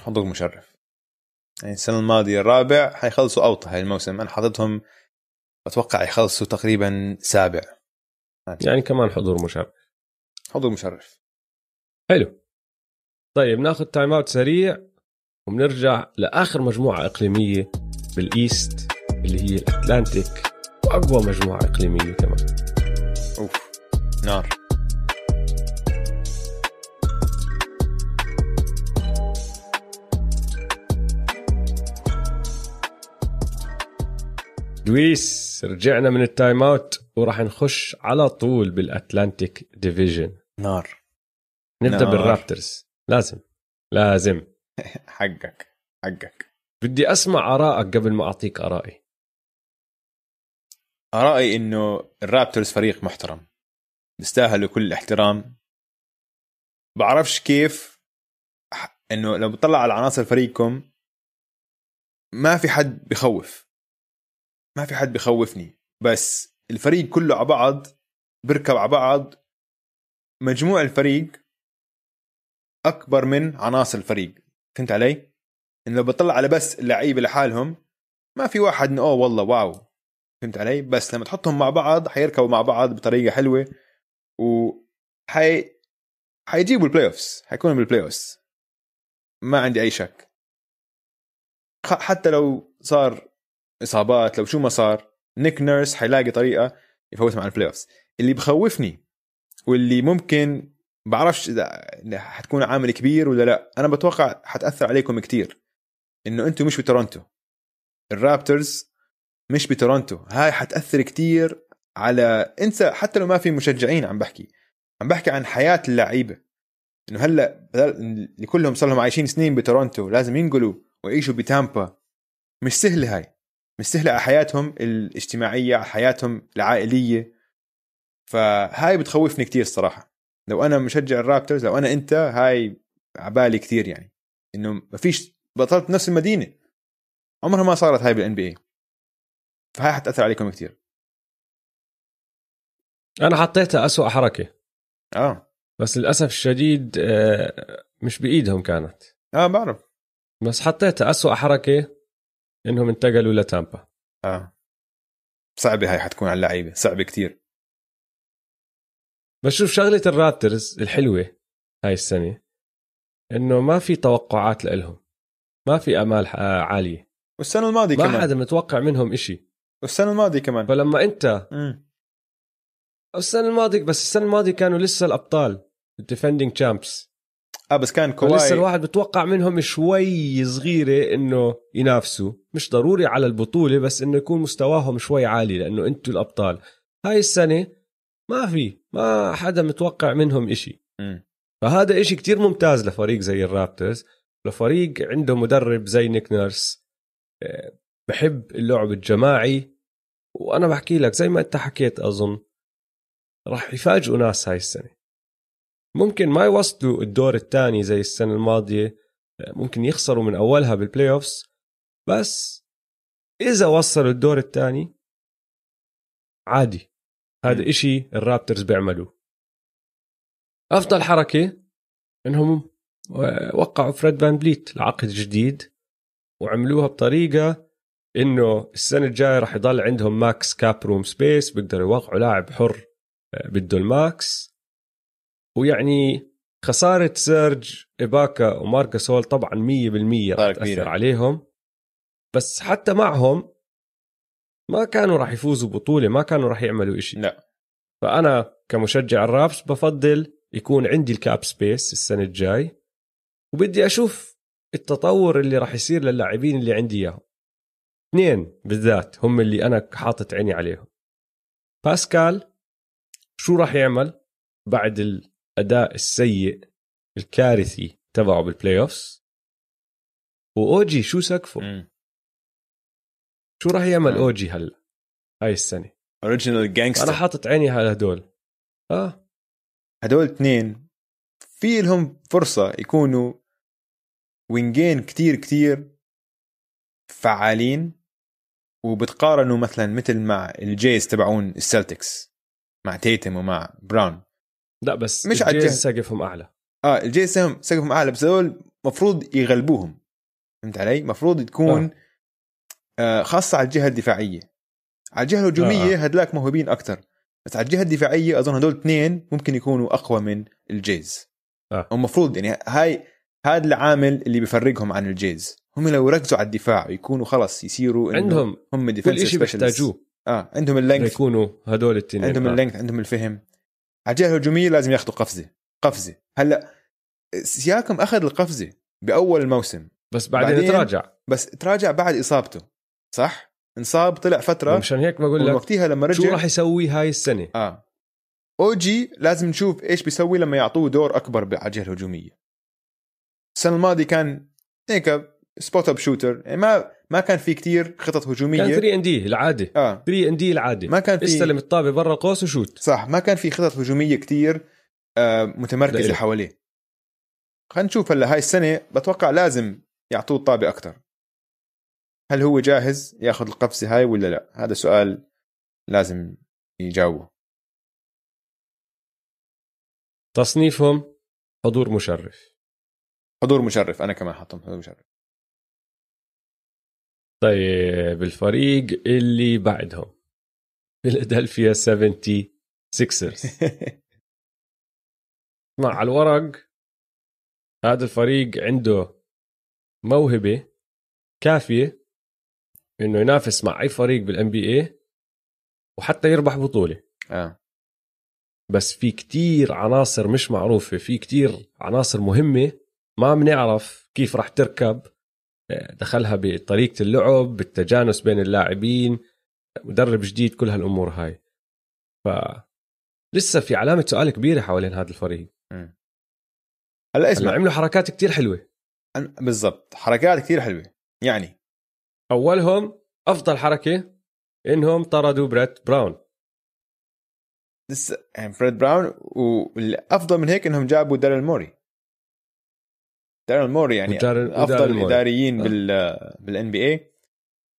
S2: حضور مشرف. يعني السنة الماضية الرابع حيخلصوا أوطى هاي الموسم. أنا حاططهم أتوقع يخلصوا تقريبا سابع.
S1: يعني كمان حضور مشرف.
S2: حضور مشرف.
S1: حلو. طيب ناخذ time out سريع وبنرجع لآخر مجموعة إقليمية بال East اللي هي ال Atlantic. واقوى مجموعة إقليمية كمان.
S2: أوف نار. لويس.
S1: دويس رجعنا من ال time out وراح نخش على طول بال Atlantic Division
S2: نار.
S1: نبدأ
S2: نار.
S1: بال Raptors لازم. لازم.
S2: حقك. حقك.
S1: بدي أسمع آرائك قبل ما أعطيك آرائي.
S2: آرائي إنه الرابترز فريق محترم. بيستاهلوا كل الاحترام بعرفش كيف إنه لو بتطلع على عناصر فريقكم ما في حد بخوف. ما في حد بخوفني. بس الفريق كله على بعض بيركب على بعض. مجموع الفريق أكبر من عناصر الفريق. فهمت علي؟ انه لو بطلع على بس اللعيبة لحالهم ما في واحد إنه أوه والله واو. فهمت علي؟ بس لما تحطهم مع بعض حيركبوا مع بعض بطريقة حلوة. و حي حيجيبوا ال playoffs حيكونوا بال playoffs ما عندي أي شك. حتى لو صار إصابات لو شو ما صار نيك نيرس حيلاقي طريقة يفوتهم على ال playoffs اللي بخوفني واللي ممكن بعرفش إذا حتكون عامل كبير ولا لا أنا بتوقع حتأثر عليكم كتير. إنه أنتم مش بتورونتو. الرابترز مش بتورونتو. هاي حتأثر كتير على إنسى حتى لو ما في مشجعين عم بحكي. عم بحكي عن حياة اللعيبة. إنه هلأ اللي كلهم صار لهم عايشين سنين بتورونتو لازم ينقلوا ويعيشوا بتامبا. مش سهله هاي. على حياتهم الاجتماعية على حياتهم العائلية. فهاي بتخوفني كتير صراحة لو أنا مشجع الرابترز لو أنا أنت هاي عبالي كتير يعني. إنه ما فيش بطلت نفس المدينة. عمرها ما صارت هاي بالان بي اي فهاي حتأثر عليكم كتير.
S1: أنا حطيتها أسوأ حركة.
S2: آه.
S1: بس للأسف الشديد آه، مش بإيدهم كانت.
S2: آه بعرف.
S1: بس حطيتها أسوأ حركة. إنهم انتقلوا لتامبا
S2: آه. صعبة هاي حتكون على اللعيبة صعبة كتير.
S1: بس شوف شغلة الرابترز الحلوة هاي السنة إنه ما في توقعات لهم ما في أمال آه، عالية.
S2: والسنة الماضية
S1: ما
S2: كمان.
S1: حدا متوقع منهم إشي.
S2: والسنة الماضية كمان.
S1: فلما أنت
S2: مم.
S1: السنة الماضية بس السنة الماضية كانوا لسه الأبطال ال defending
S2: champs آه بس كان
S1: لسه
S2: كواي
S1: الواحد بتوقع منهم شوي صغيرة إنه ينافسوا. مش ضروري على البطولة بس إنه يكون مستواهم شوي عالي لأنه أنتوا الأبطال. هاي السنة ما في ما حدا متوقع منهم إشي. فهذا إشي كتير ممتاز لفريق زي ال Raptors. لفريق عنده مدرب زي نيك نيرس. آه، بحب اللعب الجماعي. وأنا بحكي لك زي ما أنت حكيت أظن راح يفاجئوا ناس هاي السنة. ممكن ما يوصلوا الدور الثاني زي السنة الماضية آه، ممكن يخسروا من أولها بال playoffs بس إذا وصلوا الدور الثاني عادي. هذا. إشي ال Raptors بيعملوه. أفضل حركة إنهم وقعوا فريد فان بليت لعقد جديد وعملوها بطريقة إنه السنة الجاية راح يضل عندهم max cap room space بيقدروا يوقعوا لاعب حر آه، بده ال max. ويعني خسارة سيرج إباكا ومارك جاسول طبعا 100% راح
S2: صار كبيرة.
S1: تاثر عليهم. بس حتى معهم ما كانوا راح يفوزوا بطولة ما كانوا راح يعملوا إشي.
S2: لا.
S1: فأنا كمشجع ال Raps بفضل يكون عندي ال cap space السنة الجاي وبدي أشوف التطور اللي راح يصير للاعبين اللي عندي إياهم. اثنين بالذات هم اللي أنا حاطط عيني عليهم. باسكال شو راح يعمل بعد الأداء السيء الكارثي تبعه بال playoffs وأوجي شو سقفه؟
S2: مم.
S1: شو راح يعمل
S2: آه.
S1: أوجي هلا؟ هاي السنة.
S2: original
S1: أنا
S2: gangster
S1: حاطط عيني على هدول. آه.
S2: هدول اثنين. في لهم فرصة يكونوا وينجين كتير كتير فعالين وبتقارنوا مثلا مثل مع ال Jays تبعون ال Celtics مع تيتم ومع براون.
S1: لا بس
S2: مش عالجهة.
S1: ال Jays سقفهم أعلى
S2: آه ال Jays سقفهم أعلى بس هدول مفروض يغلبوهم فهمت علي؟ مفروض تكون آه. آه خاصة على الجهة الدفاعية على الجهة الهجومية
S1: آه.
S2: هدلاك موهوبين أكثر بس على الجهة الدفاعية أظن هدول اثنين ممكن يكونوا أقوى من ال
S1: Jays
S2: آه. المفروض يعني هاي هذا العامل اللي بيفرقهم عن الجيز هم لو يركزوا على الدفاع يكونوا خلص يصيروا
S1: عندهم
S2: هم
S1: كل شيء
S2: specialists.
S1: بيحتاجوه
S2: آه عندهم ال length
S1: يكونوا هدول الاثنين
S2: عندهم
S1: آه.
S2: ال length عندهم الفهم على الجهه الهجوميه لازم ياخذوا قفزة. قفزة. هلأ سياكام أخذ القفزة بأول الموسم.
S1: بس بعدين,
S2: بعدين-
S1: تراجع.
S2: بس تراجع بعد إصابته صح؟ انصاب طلع فترة.
S1: مشان هيك بقول لك
S2: وقتها لما
S1: شو
S2: رجع
S1: راح يسوي هاي السنة؟
S2: آه. أو جي لازم نشوف إيش بيسوي لما يعطوه دور أكبر على الجهه الهجوميه السنة الماضية كان هيك spot up shooter يعني ما ما كان في كتير خطط هجومية.
S1: كان 3 ان دي العاده
S2: آه.
S1: 3 and D العاده
S2: ما كان في
S1: استلم الطابة برا القوس و shoot.
S2: صح ما كان في خطط هجومية كتير آه
S1: متمركزة.
S2: حواليه. خلينا نشوف هلا هاي السنة بتوقع لازم يعطوه الطابة أكثر هل هو جاهز ياخذ القفزة هاي ولا لا؟ هذا سؤال لازم يجاوبه.
S1: تصنيفهم حضور مشرف.
S2: حضور مشرف أنا كمان حاطهم حضور مشرف.
S1: طيب الفريق اللي بعدهم. فيلادلفيا 76 مع على الورق هذا الفريق عنده موهبة كافية إنه ينافس مع أي فريق بالان بي اي وحتى يربح بطولة.
S2: آه.
S1: بس في كتير عناصر مش معروفة في كتير عناصر مهمة ما بنعرف كيف راح تركب دخلها بطريقة اللعب بالتجانس بين اللاعبين مدرب جديد كل هالأمور هاي. ف لسه في علامة سؤال كبيرة حوالين هذا الفريق.
S2: هلا اسمع.
S1: عملوا حركات كتير حلوة.
S2: أنا- بالضبط حركات كثير حلوة. يعني؟
S1: أولهم أفضل حركة إنهم طردوا بريت براون.
S2: لسه يعني بريت براون والأفضل من هيك إنهم جابوا داريل موري. داريل موري يعني
S1: وداريل- أفضل موري.
S2: الاداريين
S1: آه.
S2: بال بال NBA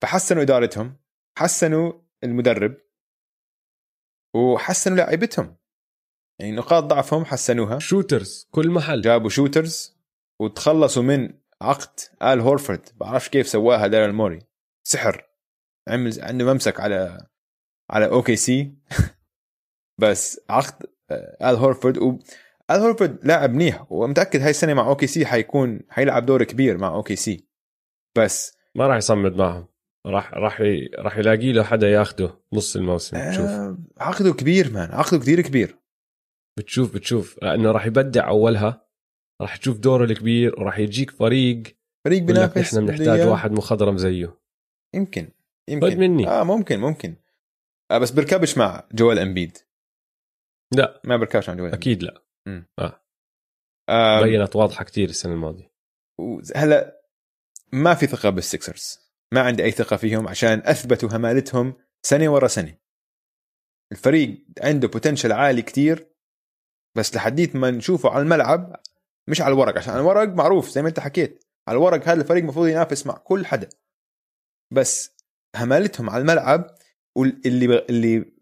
S2: فحسنوا إدارتهم حسنوا المدرب وحسنوا لاعيبتهم يعني نقاط ضعفهم حسنوها.
S1: shooters كل محل.
S2: جابوا شوترز وتخلصوا من عقد آل هورفورد. بعرفش كيف سواها داريل موري. سحر. عمل عنده ممسك على على OKC بس عقد آه، آل هورفورد. و ال هورفورد لاعب منيح ومتأكد هاي السنة مع OKC حيكون حيلعب دور كبير مع OKC بس
S1: ما راح يصمد معهم. راح راح. راح يلاقي له حدا ياخده نص الموسم بتشوف
S2: آه عقده كبير مان. عقده كثير كبير.
S1: بتشوف بتشوف. لأنه راح يبدع أولها راح تشوف دوره الكبير وراح يجيك فريق
S2: فريق بينافس
S1: إحنا بنحتاج. واحد مخضرم زيه.
S2: يمكن يمكن.
S1: مني.
S2: آه ممكن ممكن. آه بس بركبش مع جوال إمبيد.
S1: لا.
S2: ما بركبش مع جوال
S1: أكيد لا.
S2: آه.
S1: بينت واضحة كتير السنة الماضية.
S2: هلا ما في ثقة بالسكسرز ما عندي أي ثقة فيهم عشان أثبتوا همالتهم سنة ورا سنة. الفريق عنده بوتنشل عالي كتير بس لحديت ما نشوفه على الملعب مش على الورق عشان على الورق معروف زي ما انت حكيت. على الورق هذا الفريق المفروض ينافس مع كل حدا. بس همالتهم على الملعب واللي اللي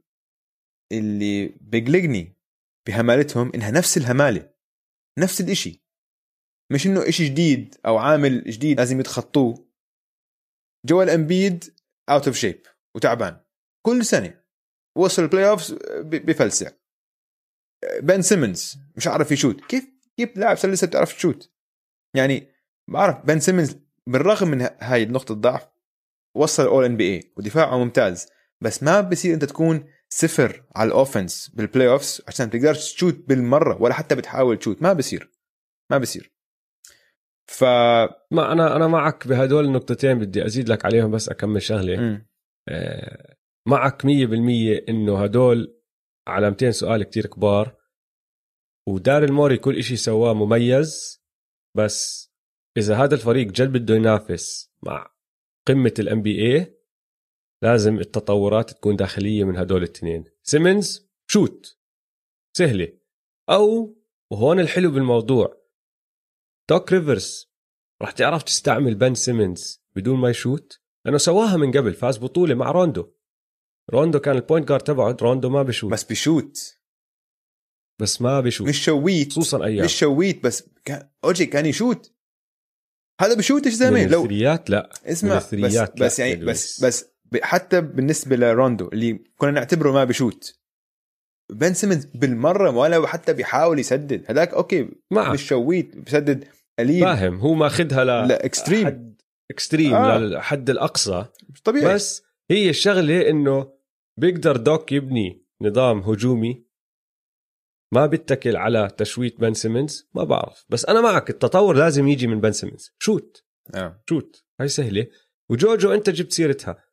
S2: اللي بيقلقني بهمالتهم إنها نفس الهمالة نفس الإشي. مش إنه إشي جديد أو عامل جديد لازم يتخطوه. جويل امبيد out of shape وتعبان. كل سنة وصل ال playoffs بفلسع. بن سيمنز مش عارف يشوت. كيف كيف لاعب لسه بتعرف تشوت؟ يعني بعرف بن سيمنز بالرغم من هاي نقطه ضعف وصل All NBA ودفاعه ممتاز بس ما بصير أنت تكون صفر على ال offense بال playoffs عشان تقدرش تشوت بالمرة ولا حتى بتحاول تشوت. ما بصير. ما بصير. ف
S1: ما أنا أنا معك بهدول النقطتين بدي أزيد لك عليهم بس أكمل
S2: شغلة.
S1: آه، معك 100% إنه هدول علامتين سؤال كتير كبار. وداريل موري كل إشي سواه مميز بس إذا هذا الفريق جد بده ينافس مع قمة ال NBA لازم التطورات تكون داخلية من هدول الاثنين. سيمنز shoot سهلة. أو وهون الحلو بالموضوع. دوك ريفرز راح تعرف تستعمل بن سيمنز بدون ما يشوت؟ لأنه سواها من قبل فاز بطولة مع روندو. روندو كان ال point guard تبعه روندو ما بشوت. بس,
S2: بشوت.
S1: بس ما بشوت.
S2: مش شويت.
S1: خصوصا أيام.
S2: مش شويت بس كان أوجي كان يشوت. هذا بشوتش زلمه
S1: من
S2: لو
S1: الثريات لا.
S2: اسمع بس,
S1: لا
S2: بس يعني بس. بس حتى بالنسبة لروندو اللي كنا نعتبره ما بشوت بن سيمنز بالمرة ولا حتى بيحاول يسدد. هذاك okay
S1: معك
S2: مش شويت بسدد قليل.
S1: فاهم هو ماخذها ل
S2: ل extreme
S1: حد extreme
S2: آه.
S1: للحد الأقصى.
S2: مش طبيعي.
S1: بس هي الشغلة إنه بيقدر دوك يبني نظام هجومي ما بيتكل على تشويت بن سيمنز ما بعرف. بس أنا معك التطور لازم يجي من بن سيمنز shoot.
S2: آه.
S1: shoot. هاي سهلة. وجوجو أنت جبت سيرتها.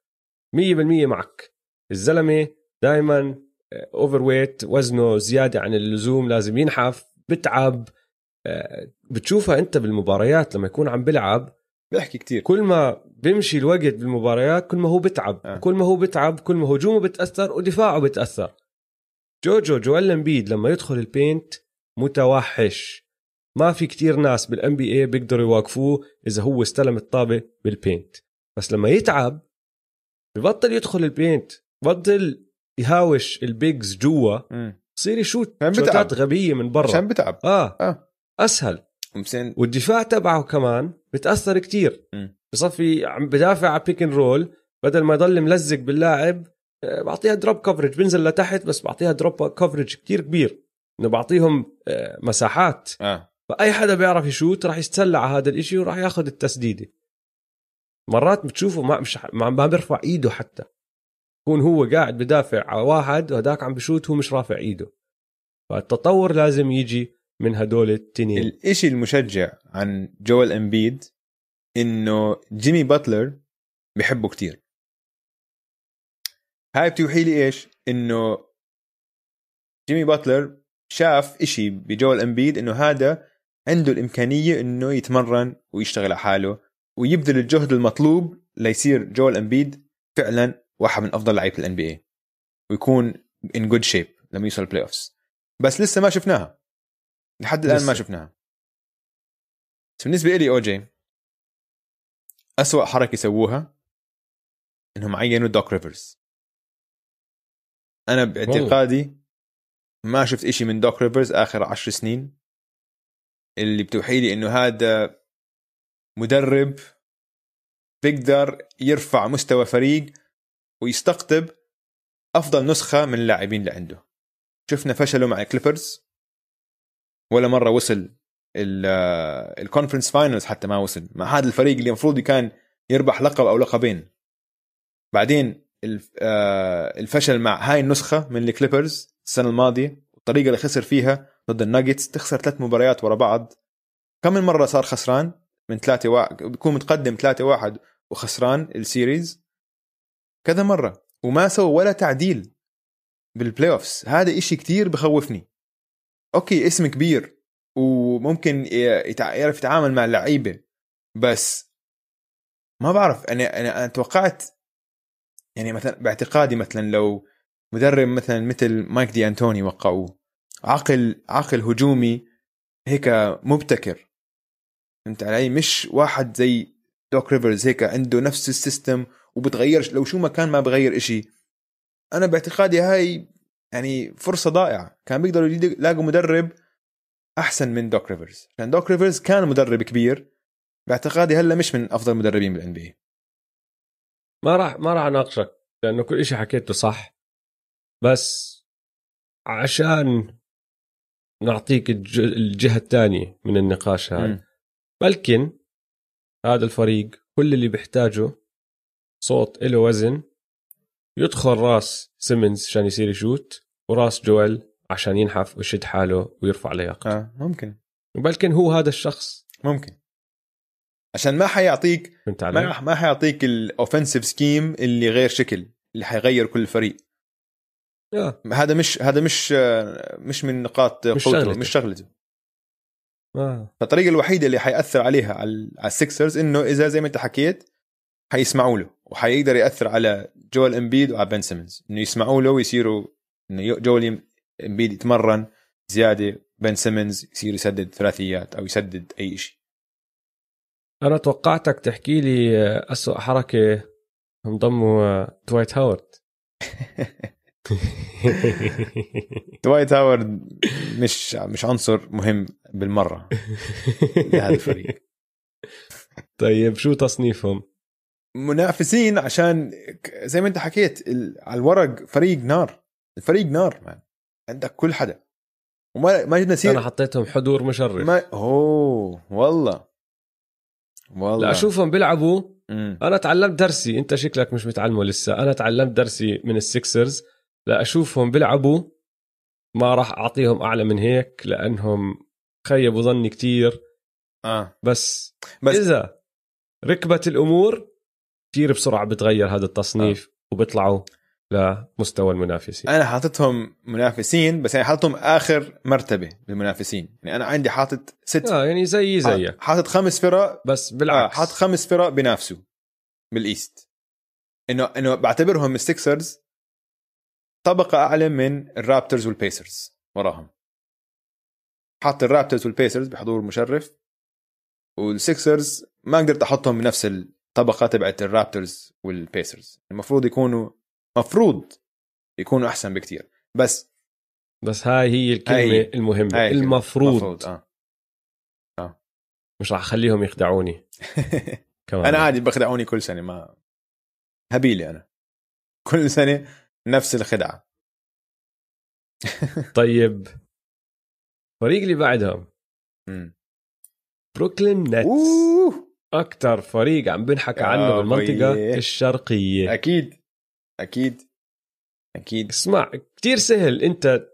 S1: 100% معك. الزلمة دائما overweight وزنه زيادة عن اللزوم لازم ينحف بتعب. آه، بتشوفها أنت بالمباريات لما يكون عم بلعب
S2: بيحكي كتير.
S1: كل ما بيمشي الوقت بالمباريات كل ما هو بتعب.
S2: آه.
S1: كل ما هو بتعب كل ما هجومه بتأثر ودفاعه بتأثر. جوجو جويل امبيد لما يدخل ال paint متوحش. ما في كتير ناس بال NBA بيقدروا يواقفوه إذا هو استلم الطابة بال paint. بس لما يتعب ببطل يدخل ال paint ببطل يهاوش ال bigs
S2: جوا.
S1: بصير يشوت. شوتات غبية من برا.
S2: عشان بتعب.
S1: آه.
S2: آه.
S1: أسهل.
S2: ومسين
S1: والدفاع تبعه كمان بتاثر كتير.
S2: مم.
S1: بصفي عم بدافع على pick and roll بدل ما يضل ملزق باللاعب آه، بعطيها drop coverage بنزل لتحت بس بعطيها drop coverage كتير كبير. إنه بعطيهم آه، مساحات.
S2: آه.
S1: فأي حدا بيعرف يشوت راح يتسلى على هذا الإشي وراح ياخذ التسديدة. مرات بتشوفه ما مش ما بيرفع إيده حتى. يكون هو قاعد بدافع على واحد وهداك عم بشوت هو مش رافع إيده. فالتطور لازم يجي من هدول التنين.
S2: الإشي المشجع عن جوال إمبيد إنه جيمي باتلر بحبه كتير. هاي بتوحي لي إيش؟ إنه جيمي باتلر شاف إشي بجوال إمبيد إنه هذا عنده الإمكانية إنه يتمرن ويشتغل على حاله ويبذل الجهد المطلوب ليصير جويل امبيد فعلا واحد من أفضل لعيبة ال NBA ويكون in good shape لما يوصل ال playoffs بس لسه ما شفناها. لحد الآن ما
S1: لسه.
S2: شفناها. بس بالنسبة لي أو جي اسوء حركة سووها إنهم عينوا دوك ريفرز أنا باعتقادي ما شفت إشي من دوك ريفرز آخر عشر سنين. اللي بتوحي لي إنه هذا مدرب بيقدر يرفع مستوى فريق ويستقطب أفضل نسخة من اللاعبين اللي عنده. شفنا فشله مع الكليبرز ولا مرة وصل ال conference finals حتى ما وصل. مع هذا الفريق اللي المفروض كان يربح لقب أو لقبين. بعدين آه، الفشل مع هاي النسخة من الكليبرز السنة الماضية. والطريقة اللي خسر فيها ضد الناجتس. تخسر ثلاث مباريات ورا بعض. كم من مرة صار خسران؟ من ثلاثة واحد بيكون متقدم ثلاثة واحد وخسران ال series كذا مرة وما سوى ولا تعديل بال playoffs هذا إشي كتير بخوفني. okay اسم كبير وممكن يعرف يتعامل مع اللعيبة بس ما بعرف. أنا أنا أنا توقعت يعني مثلا باعتقادي مثلا لو مدرب مثلا مثل مايك دي انتوني وقعوه عقل عقل هجومي هيك مبتكر فهمت علي؟ مش واحد زي دوك ريفرز هيك عنده نفس ال system وبتغيرش. لو شو ما كان ما بغير إشي. أنا باعتقادي هاي يعني فرصة ضائعة. كان بيقدروا يلاقوا مدرب أحسن من دوك ريفرز لأن دوك ريفرز كان مدرب كبير. باعتقادي هلا مش من أفضل المدربين بال NBA
S1: ما راح ما راح أناقشك لأنه كل شيء حكيته صح. بس عشان نعطيك الج- الجهة الثانية من النقاش هذا بلكن هذا الفريق كل اللي بيحتاجه صوت له وزن يدخل راس سيمنز عشان يصير يشوت وراس جويل عشان ينحف ويشد حاله ويرفع لياقته
S2: آه ممكن
S1: بلكن هو هذا الشخص
S2: ممكن عشان ما حيعطيك؟ ما ما حيعطيك ال offensive scheme اللي غير شكل اللي حيغير كل فريق
S1: آه.
S2: هذا مش هذا مش آه، مش من نقاط
S1: مش
S2: قوته
S1: شغلته.
S2: مش شغلته
S1: آه.
S2: فالطريقة الوحيده اللي حيأثر عليها على السكسرز إنه إذا زي ما أنت حكيت حيسمعوا له وحيقدر يأثر على جوال إمبيد وعلى بن سيمنز إنه يسمعوا له ويصيروا إنه جوال إمبيد يتمرن زيادة بن سيمنز يصير يسدد ثلاثيات أو يسدد أي شيء
S1: أنا توقعتك تحكي لي أسوأ حركة هم ضموا آه، دوايت هاورد
S2: دوايت هاورد مش مش عنصر مهم بالمرة لهذا الفريق.
S1: طيب شو تصنيفهم؟
S2: منافسين عشان زي ما انت حكيت على الورق فريق نار. الفريق نار man عندك كل حدا. وما ما جبنا
S1: أنا
S2: سير
S1: حطيتهم حضور مشرف.
S2: ما أوه والله. والله.
S1: لا اشوفهم بيلعبوا. أنا تعلمت درسي. أنت شكلك مش متعلمه لسه. أنا تعلمت درسي من السكسرز لا أشوفهم بيلعبوا ما راح أعطيهم أعلى من هيك لأنهم خيبوا ظني كتير.
S2: آه.
S1: بس,
S2: بس-
S1: إذا ركبت الأمور كثير بسرعة بتغير هذا التصنيف وبيطلعوا لمستوى المنافسين.
S2: أنا حاططهم منافسين بس يعني حاططهم آخر مرتبة بالمنافسين يعني أنا عندي حاطط ست
S1: آه يعني زي زيك.
S2: حاطط خمس فرق
S1: بس
S2: آه
S1: بالعكس
S2: حاطط خمس فرق بينافسوا بال East. انه إنه بعتبرهم السكسرز طبقة أعلى من الرابترز والبيسرز وراهم. حاط الرابترز والبيسرز بحضور مشرف والسكسرز ما قدرت أحطهم بنفس الطبقة تبعت الرابترز والبيسرز. المفروض يكونوا مفروض يكونوا أحسن بكتير. بس
S1: بس هاي هي الكلمة
S2: هاي-
S1: المهمة.
S2: هاي الكلمة.
S1: المفروض.
S2: مفروض آه.
S1: مش راح أخليهم يخدعوني. كمان.
S2: أنا عادي بخدعوني كل سنة ما هبيلي أنا. كل سنة نفس الخدعة.
S1: طيب. الفريق اللي بعدهم. بروكلين نتس أكثر فريق عم بنحكى عنه بالمنطقة
S2: بيي.
S1: الشرقية.
S2: أكيد. أكيد. أكيد.
S1: اسمع كتير سهل أنت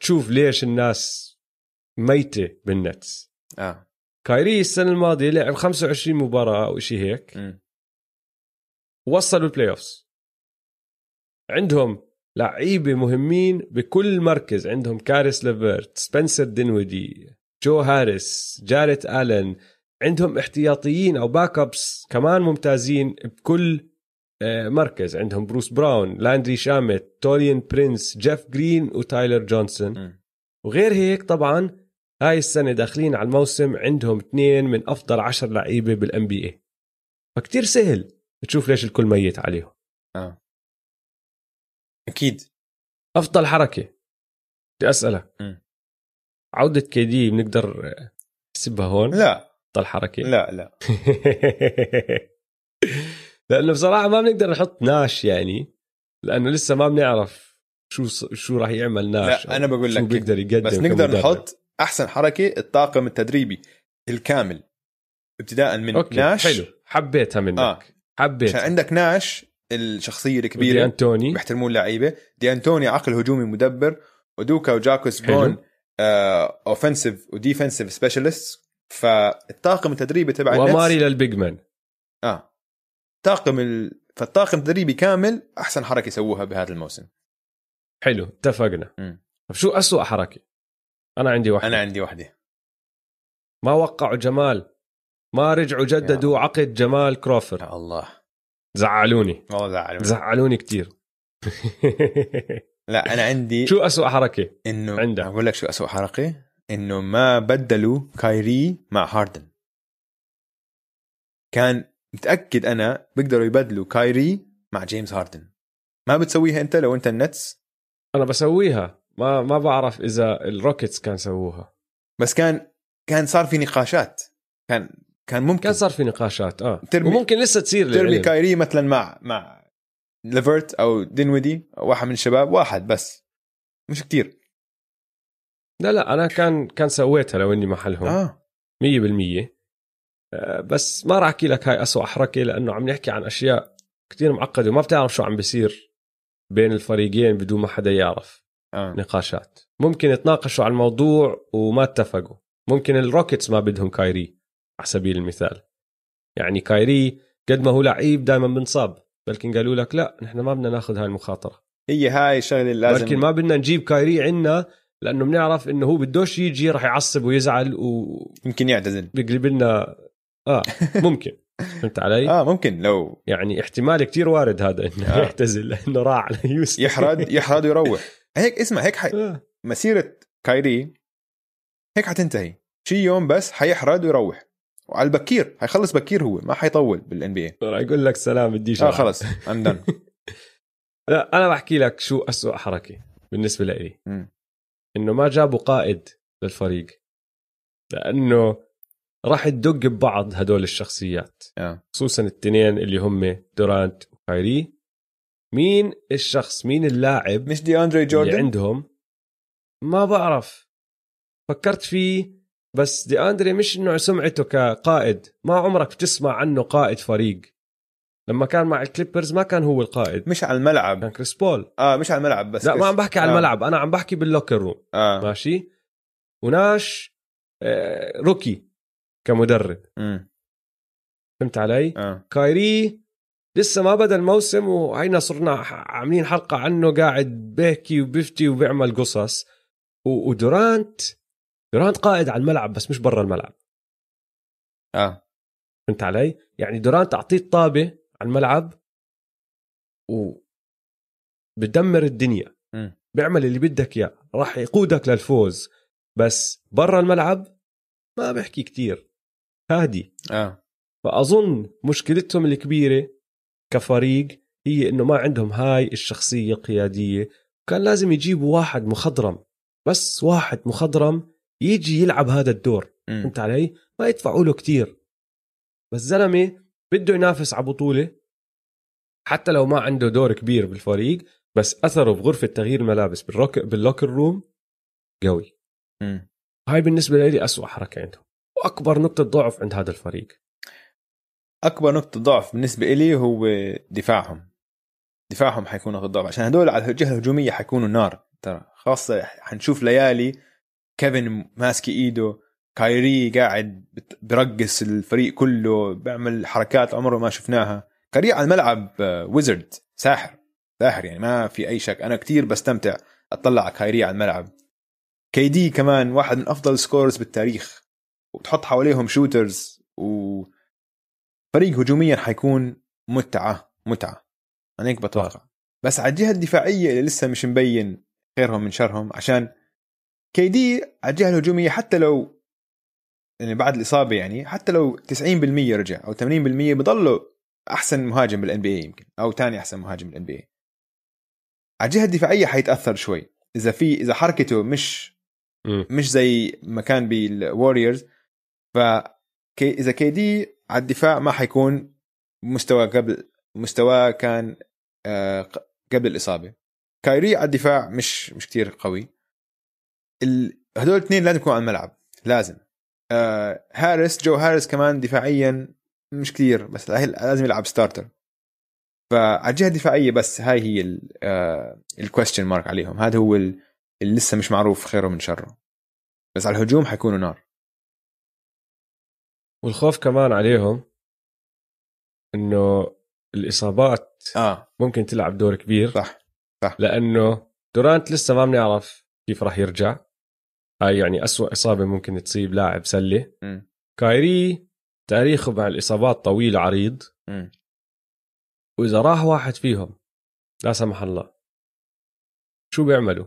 S1: تشوف ليش الناس ميتة بالنتس.
S2: آه.
S1: كايري السنة الماضية لعب 25 مباراة أو شيء هيك.
S2: مم.
S1: وصلوا ال playoffs عندهم لعيبة مهمين بكل مركز. عندهم كاريس ليفرت سبنسر دينويدي جو هاريس جاريت آلن. عندهم احتياطيين أو backups كمان ممتازين بكل آه، مركز. عندهم بروس براون لاندري شامت توريان برينس جيف جرين وتايلر جونسون. وغير هيك طبعا هاي السنة داخلين على الموسم عندهم اثنين من أفضل عشر لعيبة بال NBA فكتير سهل تشوف ليش الكل ميت عليهم.
S2: آه. أكيد.
S1: أفضل حركة. بدي أسألك.
S2: مم.
S1: عودة كي دي بنقدر نحسبها هون؟
S2: لا.
S1: أفضل حركة.
S2: لا لا.
S1: لأنه بصراحة ما بنقدر نحط ناش يعني لأنه لسه ما بنعرف شو شو راح يعمل ناش
S2: لا أنا بقول
S1: شو
S2: لك
S1: بيقدر يقدم
S2: بس نقدر
S1: كمدرب.
S2: نحط أحسن حركة الطاقم التدريبي الكامل ابتداء من
S1: أوكي
S2: ناش.
S1: حلو. حبيتها منك.
S2: آه.
S1: آه.
S2: عشان عندك ناش الشخصية
S1: دي
S2: الكبيره
S1: أنتوني.
S2: بيحترمون اللعيبه دي أنتوني عقل هجومي مدبر. ودوكا وجاكوس. بون اوفنسيف وديفنسيف سبيشالست فالطاقم التدريبي تبع
S1: واماري للبيج مان.
S2: آه. طاقم ال... فالطاقم التدريبي كامل أحسن حركة يسووها بهذا الموسم.
S1: حلو اتفقنا. طب شو أسوأ حركة؟ أنا عندي واحدة.
S2: أنا عندي واحدة.
S1: ما وقعوا جمال. ما رجعوا جددوا عقد جمال كروفر.
S2: يا الله.
S1: زعلوني.
S2: والله زعلوني.
S1: زعلوني كتير.
S2: لا أنا عندي
S1: شو أسوأ حركة؟
S2: إنه
S1: عندك؟
S2: أقول لك شو اسوء حركة؟ إنه ما بدلوا كايري مع هاردن. كان متأكد أنا بيقدروا يبدلوا كايري مع جيمس هاردن. ما بتسويها أنت لو أنت النتس؟
S1: أنا بسويها. ما ما بعرف إذا الروكيتس كان سووها.
S2: بس كان كان صار في نقاشات. كان كان ممكن.
S1: كان صار في نقاشات آه.
S2: ترمي-
S1: وممكن لسه تصير
S2: ترمي
S1: للعلم.
S2: كايري مثلا مع مع ليفرت أو دينويدي أو واحد من الشباب واحد بس. مش كتير.
S1: لا لا أنا كان كان سويتها لو إني محلهم.
S2: آه.
S1: 100% آه، بس ما راح أحكي لك هاي أسوأ حركة لأنه عم نحكي عن أشياء كتير معقدة وما بتعرف شو عم بيصير بين الفريقين بدون ما حدا يعرف
S2: آه.
S1: نقاشات. ممكن يتناقشوا على الموضوع وما اتفقوا. ممكن الروكيتس ما بدهم كايري. على سبيل المثال. يعني كايري قد ما هو لعيب دائما بنصاب بلكن قالوا لك لا نحن ما بدنا ناخذ هاي المخاطره
S2: هي هاي الشغلة اللي لازم
S1: بلكن ما بدنا نجيب كايري عنا لأنه بنعرف إنه هو بدوش يجي راح يعصب ويزعل وبيقلب
S2: يمكن يعتزل.
S1: لنا آه ممكن. فهمت علي؟
S2: آه ممكن لو
S1: يعني احتمال كتير وارد هذا إنه
S2: آه.
S1: يعتزل لأنه راح على يوسف.
S2: يحرد يحرد ويروح. هيك اسمع هيك حي...
S1: آه.
S2: مسيرة كايري هيك حتنتهي. شي يوم بس حيحرد ويروح. وعلى البكير. حيخلص بكير هو ما حيطول بال NBA
S1: راح يقول لك سلام بديش آه.
S2: خلص ام
S1: لا أنا بحكي لك شو أسوأ حركة بالنسبة لي.
S2: مم.
S1: إنه ما جابوا قائد للفريق لأنه راح تدق ببعض هدول الشخصيات.
S2: آه.
S1: خصوصا التنين اللي هم دورانت وكايري. مين الشخص مين اللاعب
S2: مش دي اندري
S1: اللي
S2: جوردن؟
S1: عندهم؟ ما بعرف. فكرت فيه بس دي أندري مش إنه سمعته كقائد. ما عمرك بتسمع عنه قائد فريق. لما كان مع الكليبرز ما كان هو القائد.
S2: مش على الملعب.
S1: كان كريس بول.
S2: آه مش على الملعب بس
S1: لا ما
S2: كريس-
S1: عم بحكي على
S2: آه.
S1: الملعب. أنا عم بحكي بال locker
S2: room آه.
S1: ماشي؟ وناش آه، روكي كمدرب.
S2: مم.
S1: فهمت علي؟
S2: آه.
S1: كايري لسه ما بدأ الموسم وهينا صرنا عاملين حلقة عنه قاعد بيحكي وبيفتي وبيعمل قصص. ودورانت دورانت قائد على الملعب بس مش برا الملعب.
S2: آه.
S1: فهمت علي؟ يعني دورانت أعطيه طابه على الملعب و بدمر الدنيا.
S2: م.
S1: بيعمل اللي بدك إياه. راح يقودك للفوز. بس برا الملعب ما بحكي كتير. هادي.
S2: آه.
S1: فأظن مشكلتهم الكبيرة كفريق هي إنه ما عندهم هاي الشخصية القيادية. كان لازم يجيبوا واحد مخضرم. بس واحد مخضرم يجي يلعب هذا الدور
S2: م.
S1: فهمت علي؟ ما يدفعوا له كتير. بس زلمة بده ينافس على بطولة حتى لو ما عنده دور كبير بالفريق بس أثره بغرفه تغيير الملابس بال lock بال locker room قوي.
S2: م.
S1: هاي بالنسبة لي أسوأ حركة عندهم وأكبر نقطة ضعف عند هذا الفريق.
S2: أكبر نقطة ضعف بالنسبة إلي هو دفاعهم. دفاعهم حيكون نقطه ضعف عشان هدول على الجهه الهجومية حيكونوا نار ترى. خاصة حنشوف ليالي كيفن ماسك إيده كايري قاعد برقص الفريق كله بيعمل حركات عمره ما شفناها. كايري على الملعب wizard ساحر ساحر يعني ما في أي شك. أنا كتير بستمتع أطلع على كايري على الملعب. كي دي كمان واحد من أفضل scorers بالتاريخ. وتحط حواليهم shooters و فريق هجوميا حيكون متعة متعة. أنا هيك بتوقع. بس على الجهة الدفاعية اللي لسه مش مبين خيرهم من شرهم عشان كي دي على الجهة الهجومية حتى لو يعني بعد الإصابة يعني حتى لو 90% رجع أو 80% بضله أحسن مهاجم بال NBA يمكن أو ثاني أحسن مهاجم بال NBA على الجهة الدفاعية حيتأثر شوي. إذا في إذا حركته مش
S1: مم.
S2: مش زي ما كان بالوريورز ف إذا كي دي على الدفاع ما حيكون مستوى قبل مستواه كان آه، قبل الإصابة. كايري على الدفاع مش مش كتير قوي. ال... هدول الاثنين لازم يكونوا على الملعب لازم. آه هارس جو هارس كمان دفاعيا مش كتير بس لازم يلعب starter فعلى الجهة الدفاعية بس هاي هي ال question mark عليهم. هذا هو ال- اللي لسه مش معروف خيره من شره. بس على الهجوم حيكونوا نار.
S1: والخوف كمان عليهم إنه الإصابات
S2: آه.
S1: ممكن تلعب دور كبير.
S2: صح.
S1: لأنه دورانت لسه ما بنعرف كيف راح يرجع. هاي يعني أسوأ إصابة ممكن تصيب لاعب سلة.
S2: م.
S1: كايري تاريخه مع الإصابات طويل عريض.
S2: م.
S1: وإذا راح واحد فيهم لا سمح الله شو بيعملوا؟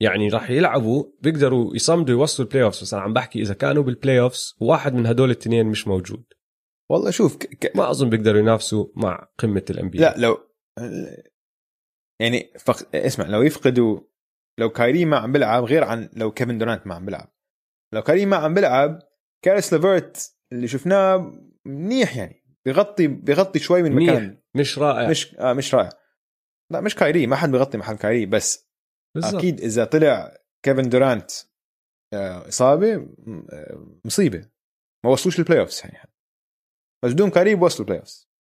S1: يعني راح يلعبوا بيقدروا يصمدوا يوصلوا ال playoffs بس أنا عم بحكي إذا كانوا بال playoffs وواحد من هدول الاثنين مش موجود.
S2: والله شوف ك... ك...
S1: ما أظن بيقدروا ينافسوا مع قمة ال NBA
S2: لا لو يعني فق... اسمع لو يفقدوا لو كايري ما عم بيلعب غير عن لو كيفن دورانت ما عم بيلعب. لو كايري ما عم بيلعب كاريس ليفرت اللي شفناه منيح يعني. بيغطي بيغطي شوي من. مكان
S1: مش رائع.
S2: مش آه مش رائع. لا مش كايري ما حد بيغطي محل كايري بس
S1: بالزبط.
S2: أكيد إذا طلع كيفن دورانت آه، إصابة آه، مصيبة. ما وصلوش ال playoffs يعني. بس بدون كايري بوصلوا ال playoffs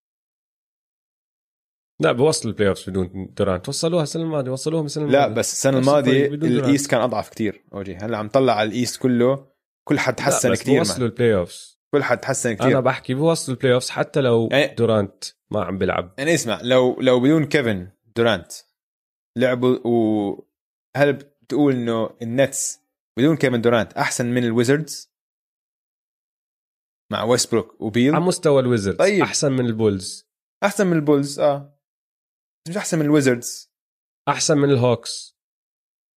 S1: لا بوصل ال playoffs بدون دورانت وصلوها السنة الماضية وصلوها السنة
S2: لا
S1: الماضية.
S2: بس
S1: السنة الماضية. ال
S2: East كان أضعف كتير أوجي. هلأ عم طلع على ال East كله كل حد تحسن
S1: لا بس
S2: كثير
S1: بوصلوا ال playoffs
S2: كل حد تحسن
S1: أنا
S2: كثير
S1: بحكي بوصلوا ال playoffs حتى لو
S2: يعني-
S1: دورانت ما عم بيلعب.
S2: يعني اسمع لو لو بدون كيفن دورانت لعبوا وهل بتقول إنه النتس بدون كيفن دورانت أحسن من الويزردز؟ مع ويستبروك وبيل؟
S1: على مستوى الويزردز
S2: طيب.
S1: أحسن من البولز.
S2: أحسن من البولز آه. مش أحسن من الويزردز.
S1: أحسن من الهوكس.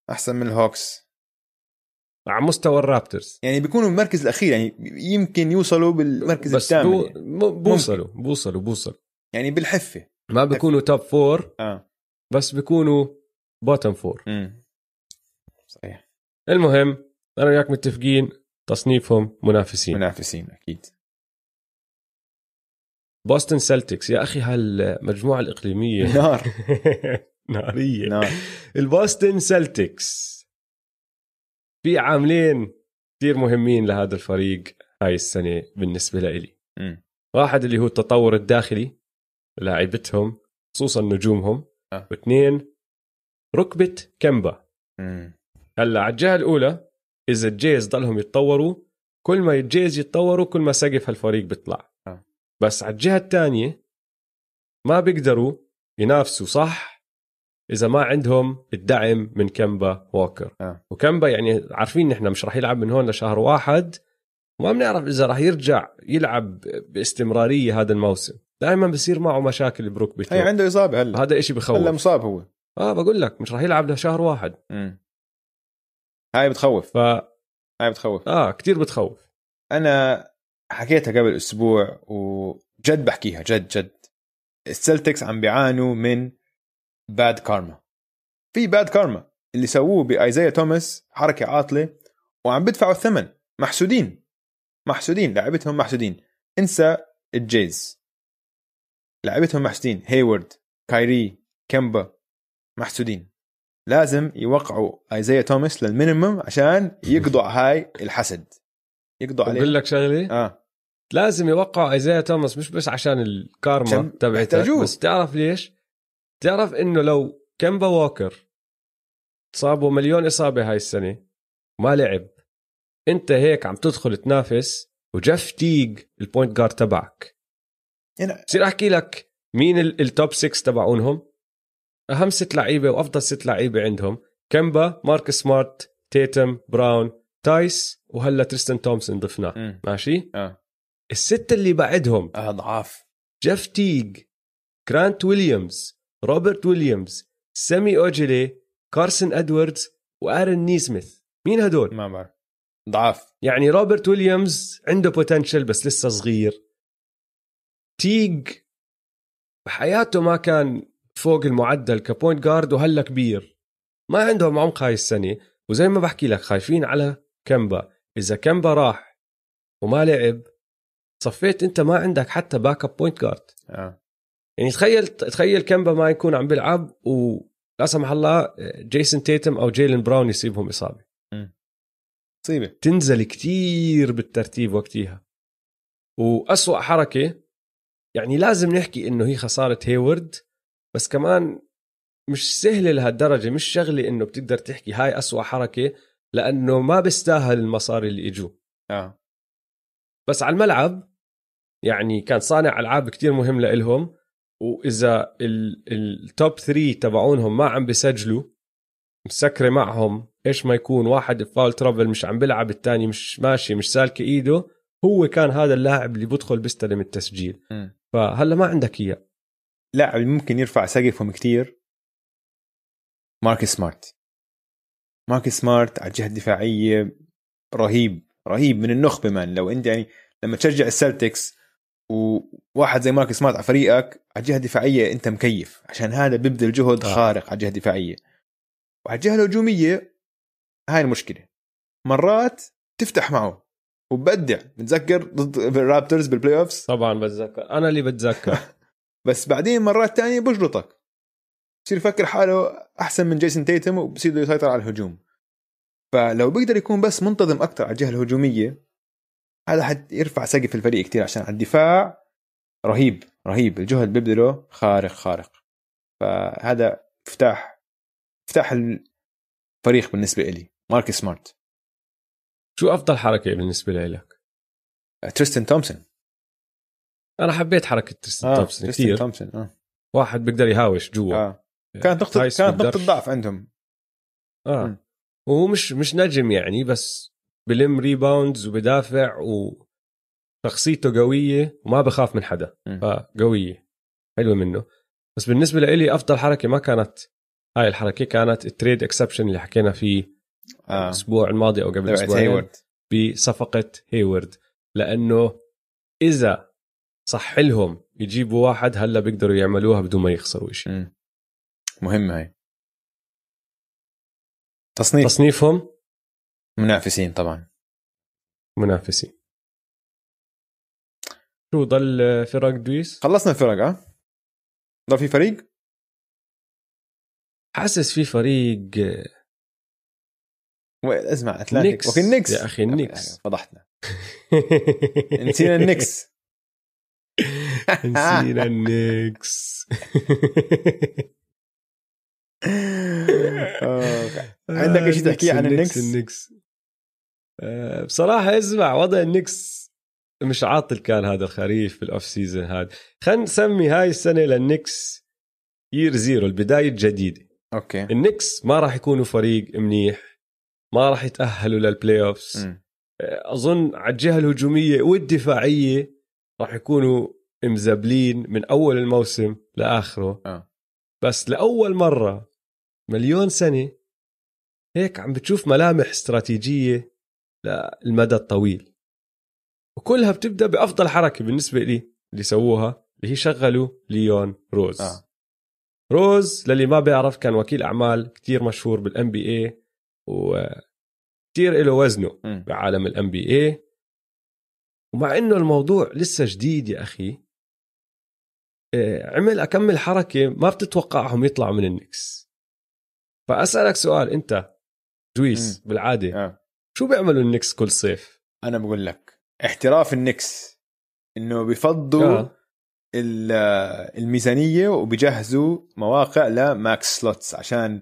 S2: أحسن من الهوكس.
S1: على مستوى الرابترز.
S2: يعني بيكونوا بالمركز الأخير يعني يمكن يوصلوا بالمركز
S1: بس
S2: الثامن
S1: بو...
S2: يعني.
S1: بوصلوا بوصلوا بوصلوا.
S2: يعني بالحفة.
S1: ما بيكونوا top four
S2: آه.
S1: بس بيكونوا bottom four
S2: امم صحيح.
S1: المهم أنا وياك متفقين تصنيفهم منافسين.
S2: منافسين أكيد.
S1: بوسطن سلتكس يا أخي هالمجموعة الإقليمية.
S2: نار.
S1: نارية.
S2: نار.
S1: البوسطن سلتكس. في عاملين كثير مهمين لهذا الفريق هاي السنة بالنسبة لإلي. واحد اللي هو التطور الداخلي لاعبتهم خصوصا نجومهم.
S2: آه.
S1: واثنين ركبة كمبا. هلأ على الجهة الأولى إذا الجيز ضلهم يتطوروا كل ما الجيز يتطوروا كل ما سقف هالفريق بيطلع. بس على الجهة الثانية ما بيقدروا ينافسوا صح؟ إذا ما عندهم الدعم من كمبا ووكر.
S2: آه.
S1: وكمبا يعني عارفين نحن مش راح يلعب من هون لشهر واحد. وما بنعرف إذا راح يرجع يلعب باستمرارية هذا الموسم. دائما بصير معه مشاكل بركبته.
S2: هي عنده إصابة هلا.
S1: هذا إشي بخوف.
S2: هلا مصاب هو.
S1: آه بقول لك مش راح يلعب لشهر واحد.
S2: مم. هاي بتخوف.
S1: ف
S2: هاي بتخوف.
S1: آه كثير بتخوف.
S2: أنا حكيتها قبل أسبوع وجد بحكيها جد جد. السلتكس عم بيعانوا من bad karma في bad karma اللي سووه بايزايا توماس حركة عاطلة وعم بدفعوا الثمن. محسودين. محسودين. لعيبتهم محسودين. انسى الجيز. لعيبتهم محسودين. هيورد كايري كمبا محسودين. لازم يوقعوا ايزايا توماس لل minimum عشان يقضوا هاي الحسد. يقضوا عليه.
S1: بقول لك شغلة.
S2: آه.
S1: لازم يوقعوا ايزايا توماس مش بس عشان الكارما
S2: يحتاجوه.
S1: بس تعرف ليش؟ تعرف إنه لو كمبا ووكر صابوا مليون إصابة هاي السنة وما لعب أنت هيك عم تدخل تنافس وجيف تيج ال point guard تبعك.
S2: هنا
S1: بصير أحكي لك مين ال- top 6 تبعونهم؟ أهم ست لعيبة وأفضل ست لعيبة عندهم كمبا مارك سمارت تيتم براون تايس وهلا تريستن تومسون ضفناه.
S2: مم.
S1: ماشي؟
S2: آه.
S1: الست اللي بعدهم.
S2: ضعاف
S1: جيف تيج كرانت ويليامز روبرت ويليامز سامي أوجيلي كارسن إدواردز وآرن نيسميث. مين هدول؟
S2: ما بعرف. ضعاف.
S1: يعني روبرت ويليامز عنده potential بس لسه صغير. تيج بحياته ما كان فوق المعدل ك point guard وهلا كبير. ما عندهم عمق هاي السنة. وزي ما بحكي لك خايفين على كمبا إذا كمبا راح وما لعب صفيت أنت ما عندك حتى backup point guard
S2: آه.
S1: يعني تخيل تخيل كمبا ما يكون عم بيلعب ولا سمح الله جيسون تيتم أو جيلن براون يصيبهم إصابة.
S2: مصيبة.
S1: تنزل كتير بالترتيب وقتها وأسوأ حركة يعني لازم نحكي إنه هي خسارة هيورد بس كمان مش سهلة لهالدرجة مش شغلة إنه بتقدر تحكي هاي أسوأ حركة. لأنه ما بيستاهل المصاري اللي إجوا
S2: آه.
S1: بس على الملعب يعني كان صانع ألعاب كتير مهم لإلهم وإذا ال- التوب 3 تبعونهم ما عم بيسجلوا مسكرة معهم إيش ما يكون واحد فاول ترافل مش عم بيلعب الثاني مش ماشي مش سالكة إيده هو كان هذا اللاعب اللي بدخل بيستلم التسجيل.
S2: مم.
S1: فهلأ ما عندك إياه.
S2: لاعب ممكن يرفع سقفهم كتير. مارك سمارت. مارك سمارت على الجهة الدفاعية رهيب رهيب من النخبة man. لو أنت يعني لما تشجع السلتكس وواحد زي مارك سمارت على فريقك على الجهة الدفاعية أنت مكيف. عشان هذا بيبذل جهد
S1: آه.
S2: خارق على الجهة الدفاعية. وعلى الجهة الهجومية هاي المشكلة. مرات تفتح معه وببدع بتذكر ضد الرابترز بال playoffs
S1: طبعا بتذكر. أنا اللي بتذكر.
S2: بس بعدين مرات تانية بجلطك. بصير يفكر حاله أحسن من جيسون تيتم وبصير يسيطر على الهجوم. فلو بيقدر يكون بس منتظم أكثر على الجهة الهجومية هذا حيرفع سقف الفريق كتير عشان على الدفاع. رهيب رهيب. الجهد بيبذله خارق خارق. فهذا مفتاح مفتاح الفريق بالنسبة لي مارك سمارت.
S1: شو أفضل حركة بالنسبة لك
S2: تريستن تومسون.
S1: أنا حبيت حركة تريستن
S2: آه
S1: تومسون
S2: تريستن
S1: كثير
S2: تومسون آه,
S1: واحد بيقدر يهاوش جوا.
S2: آه. كانت نقطه كانت
S1: نقطة.
S2: ضعف عندهم.
S1: آه.
S2: مم.
S1: وهو مش مش نجم يعني بس بلم rebounds وبدافع وشخصيته قوية وما بخاف من حدا.
S2: مم.
S1: فقوية حلوة منه. بس بالنسبة لي أفضل حركة ما كانت هاي الحركة كانت ال trade exception اللي حكينا فيه
S2: آه.
S1: الأسبوع الماضي أو قبل
S2: تبعت
S1: أسبوعين
S2: هيورد
S1: بصفقة هيورد لأنه إذا صح لهم يجيبوا واحد هلا بيقدروا يعملوها بدون ما يخسروا شيء
S2: مم. مهمة هاي. تصنيف.
S1: تصنيفهم؟
S2: منافسين طبعا.
S1: منافسين. شو ضل فرق دويس؟
S2: خلصنا الفرق آه ضل في فريق؟
S1: حاسس في فريق
S2: اسمع أتلانتيك.
S1: نيكس.
S2: وفي النكس
S1: يا أخي النكس.
S2: فضحتنا. نسينا النكس
S1: نسينا النكس.
S2: عندك شيء تحكيه عن النكس؟
S1: النكس آه، بصراحة اسمع وضع النكس مش عاطل كان هذا الخريف بال off season هذا. خلينا نسمي هاي السنة للنكس year zero البداية الجديدة.
S2: okay.
S1: النكس ما راح يكونوا فريق منيح ما راح يتأهلوا لل playoffs
S2: مم.
S1: أظن على الجهة الهجومية والدفاعية راح يكونوا مزبلين من أول الموسم لآخره.
S2: آه.
S1: بس لأول مرة مليون سنة. هيك عم بتشوف ملامح استراتيجية للمدى الطويل. وكلها بتبدأ بأفضل حركة بالنسبة لي اللي سووها اللي هي شغلوا ليون روز.
S2: آه.
S1: روز للي ما بيعرف كان وكيل أعمال كتير مشهور بال NBA وكتير له وزنه
S2: مم.
S1: بعالم ال NBA ومع إنه الموضوع لسه جديد يا أخي آه، عمل أكمل حركة ما بتتوقعهم يطلعوا من النكس. فأسألك سؤال أنت دويس
S2: مم.
S1: بالعادة
S2: آه.
S1: شو بيعملوا النكس كل صيف؟
S2: أنا بقول لك احتراف النكس إنه بيفضوا
S1: آه.
S2: ال- الميزانية وبيجهزوا مواقع لماكس سلوتس عشان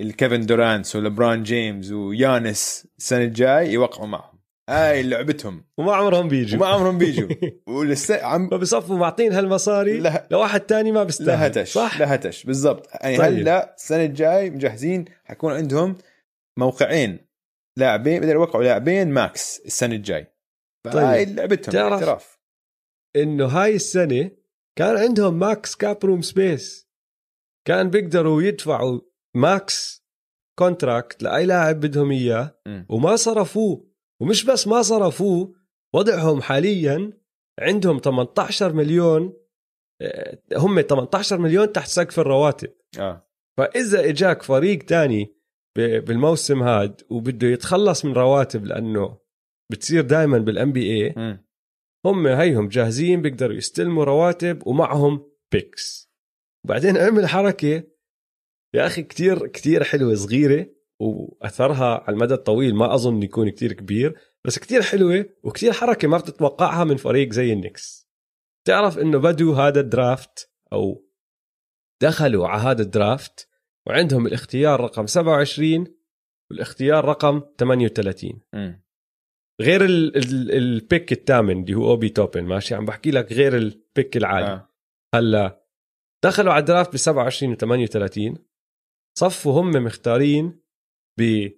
S2: الكيفن دورانس ولبران جيمس ويانس السنة الجاي يوقعوا معهم هاي لعبتهم.
S1: وما عمرهم بيجوا.
S2: وما عمرهم بيجوا. ولسه عم
S1: فبصفوا معطين هالمصاري
S2: لا
S1: لواحد تاني ما بيستاهل.
S2: لهتش
S1: صح؟
S2: لهتش بالضبط. يعني
S1: طيب.
S2: هلا السنة الجاي مجهزين حيكون عندهم موقعين لاعبين بيقدروا يوقعوا لاعبين max السنة الجاي. فهاي
S1: طيب.
S2: لعبتهم احتراف
S1: إنه هاي السنة كان عندهم max cap room space كان بيقدروا يدفعوا max contract لأي لاعب بدهم
S2: إياه.
S1: وما صرفوه. ومش بس ما صرفوه وضعهم حاليا عندهم 18 مليون آه، هم 18 مليون تحت سقف الرواتب.
S2: آه.
S1: فإذا إجاك فريق تاني بالموسم هاد وبده يتخلص من رواتب لأنه بتصير دائما بال
S2: NBA.
S1: هم هيهم جاهزين بيقدروا يستلموا رواتب ومعهم picks وبعدين عمل حركة يا أخي كتير كتير حلوة صغيرة. وأثرها على المدى الطويل ما أظن يكون كتير كبير بس كتير حلوة وكتير حركة ما بتتوقعها من فريق زي النكس تعرف إنه بدوا هذا الدرافت أو دخلوا على هذا الدرافت وعندهم الاختيار رقم 27 والاختيار رقم 38
S2: مم.
S1: غير ال ال البيك الثامن اللي هو أوبي توبن ماشي عم بحكي لك غير البيك العالي
S2: آه.
S1: هلا دخلوا على الدرافت ب 27 و 38 صفوا هم مختارين ب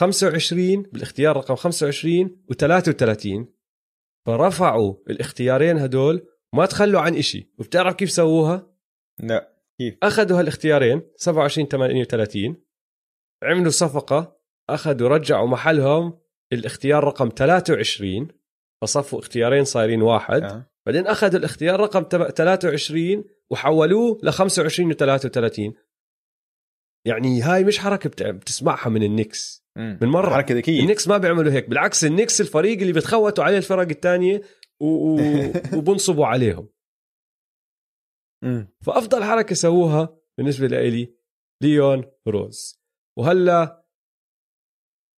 S1: 25 بالاختيار رقم 25 و 33 فرفعوا الاختيارين هدول وما تخلوا عن إشي. وبتعرف كيف سووها؟
S2: لا كيف؟
S1: أخذوا هالاختيارين 27 38 عملوا صفقة أخذوا رجعوا محلهم الاختيار رقم 23 فصفوا اختيارين صايرين واحد.
S2: آه.
S1: بعدين أخذوا الاختيار رقم تب- 23 وحولوه ل 25 و33 يعني هاي مش حركة بت- بتسمعها من النكس
S2: مم.
S1: من مرة.
S2: حركة ذكية
S1: النكس ما بيعملوا هيك بالعكس النكس الفريق اللي بتخوتوا عليه الفرق الثانية و... و... وبنصبوا عليهم
S2: مم.
S1: فأفضل حركة سووها بالنسبة لإلي ليون روز وهلا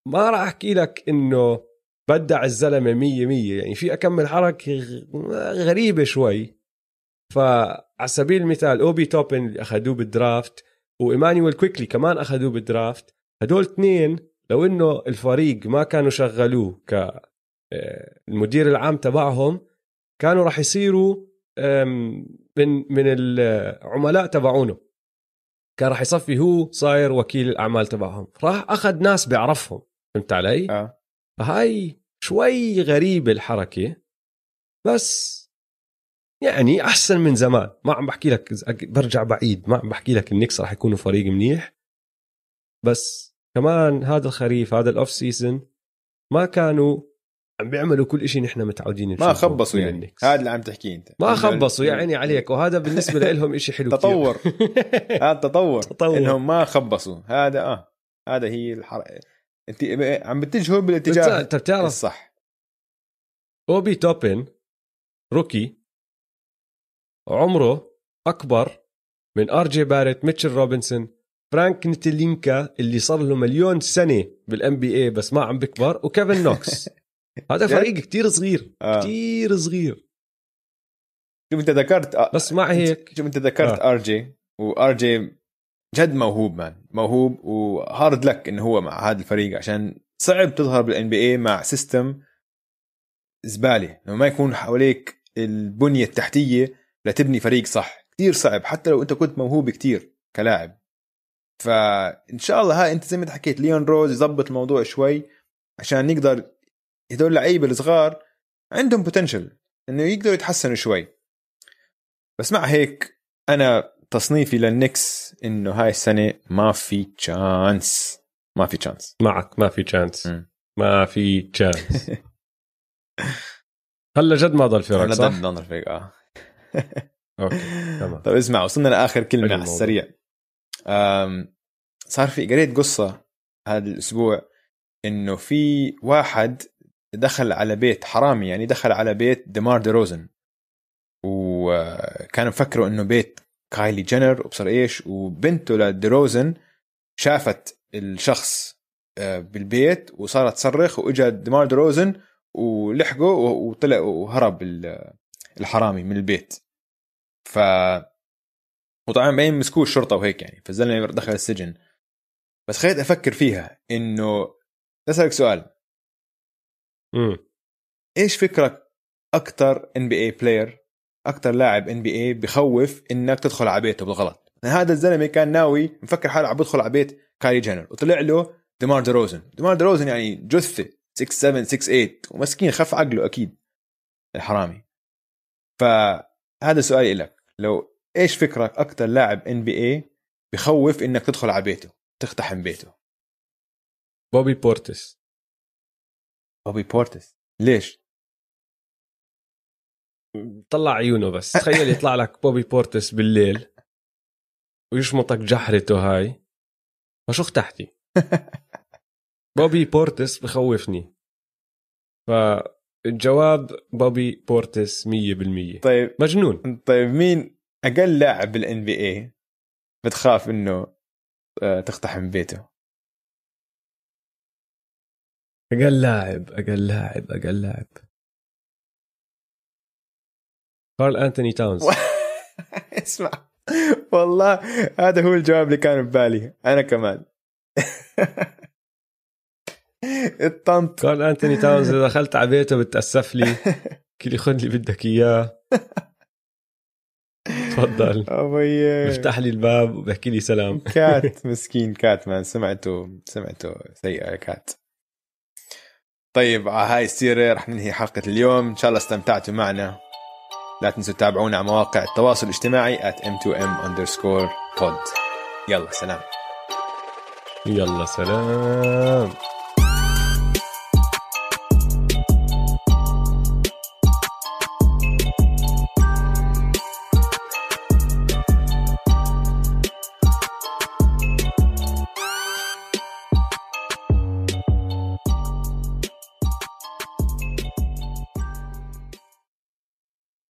S1: ما راح أحكي لك إنه بدع الزلمة مية مية يعني في أكمل حركة غريبة شوي فعلى سبيل المثال أوبي توبن اللي أخذوه بال draft وايمانويل كويكلي كمان أخذوه بال draft. هدول اثنين لو إنه الفريق ما كانوا شغلوه ك آه، المدير العام تبعهم كانوا راح يصيروا من من العملاء تبعونه. كان راح يصفي هو صاير وكيل الأعمال تبعهم. راح أخذ ناس بيعرفهم. فهمت علي؟
S2: آه.
S1: فهاي شوي غريبة الحركة. بس يعني أحسن من زمان. ما عم بحكي لك برجع بعيد. ما عم بحكي لك النكس راح يكونوا فريق منيح. بس كمان هذا الخريف هذا ال off-season ما كانوا عم بيعملوا كل شيء نحن متعودين
S2: ما خبصوا يعني.
S1: النكس.
S2: هذا اللي عم تحكيه أنت.
S1: ما خبصوا يا عيني عليك. وهذا بالنسبة لهم إشي حلو.
S2: تطور. هذا تطور.
S1: تطور.
S2: إنهم ما خبصوا. هذا آه. هذا هي الحركه انت عم بتتجهوا بالاتجاه
S1: انت بتعرف
S2: الصح.
S1: أوبي توبن rookie عمره أكبر من آر جي باريت ميتشل روبنسون فرانك نتلينكا اللي صار له مليون سنة بال NBA بس ما عم بكبر وكيفن نوكس هذا؟ فريق كتير صغير
S2: آه.
S1: كتير صغير
S2: شوف انت ذكرت آه،
S1: بس مع هيك
S2: شوف انت ذكرت
S1: آه.
S2: آر جي وآر جي جد موهوب man موهوب و hard luck إنه هو مع هذا الفريق عشان صعب تظهر بال NBA مع system زبالة إنه ما يكون حواليك البنية التحتية لتبني فريق صح. كثير صعب حتى لو أنت كنت موهوب كثير كلاعب. فإن شاء الله هاي أنت زي ما أنت حكيت ليون روز يظبط الموضوع شوي عشان يقدر هدول اللعيبة الصغار عندهم potential إنه يقدروا يتحسنوا شوي. بس مع هيك أنا تصنيفي للنكس إنه هاي السنة ما في chance ما في chance
S1: معك ما في chance ما في chance هلا جد ما ضل فرق صح؟
S2: جد ما ضل فرق آه.
S1: okay تمام.
S2: طيب اسمع وصلنا لآخر
S1: كلمة
S2: على. السريع. صار في قريت قصة هذا الأسبوع إنه في واحد دخل على بيت حرامي يعني دخل على بيت ديمار دي روزن. وكان مفكروا إنه بيت كايلي جينر وبصر إيش وبنته لديروزن شافت الشخص آه، بالبيت وصارت تصرخ وإجا ديمار دروزن ولحقه وطلع وهرب ال- الحرامي من البيت. ف وطبعا بعدين مسكوه الشرطة وهيك يعني فالزلمه دخل السجن. بس خليت أفكر فيها إنه اسالك سؤال.
S1: امم
S2: إيش فكرك أكثر NBA player أكثر لاعب NBA بخوف إنك تدخل على بيته بالغلط؟ هذا الزلمة كان ناوي مفكر حاله عم بدخل على بيت كايلي جينر وطلع له ديمار دروزن ديمار دروزن يعني جثة 6 7 6 8 ومسكين خف عقله أكيد. الحرامي. فهذا سؤالي لك. لو إيش فكرك أكثر لاعب NBA بخوف إنك تدخل على بيته تقتحم بيته؟
S1: بوبي بورتس.
S2: بوبي بورتس. ليش؟
S1: طلع عيونه بس. تخيل يطلع لك بوبي بورتس بالليل ويشمطك جحرته هاي. فشو اختحتي بوبي بورتس بخوفني. فالجواب بوبي بورتس 100%
S2: طيب.
S1: مجنون.
S2: طيب مين أقل لاعب بال NBA بتخاف إنه آه، تقتحم بيته؟
S1: أقل لاعب أقل لاعب أقل لاعب. كارل أنتوني تاونز.
S2: اسمع. والله هذا هو الجواب اللي كان ببالي. أنا كمان. الطنط.
S1: كارل أنتوني تاونز إذا دخلت على بيته بتأسف لي. كل خذ اللي بدك إياه. تفضل.
S2: أبي.
S1: بيفتح لي الباب وبحكي لي سلام.
S2: كات مسكين كات man. سمعته سمعته. سيئة كات. طيب على هاي السيرة رح ننهي حلقة اليوم. إن شاء الله استمتعتوا معنا. لا تنسوا تتابعونا على مواقع التواصل الاجتماعي at m2m underscore pod. يلا سلام.
S1: يلا سلام.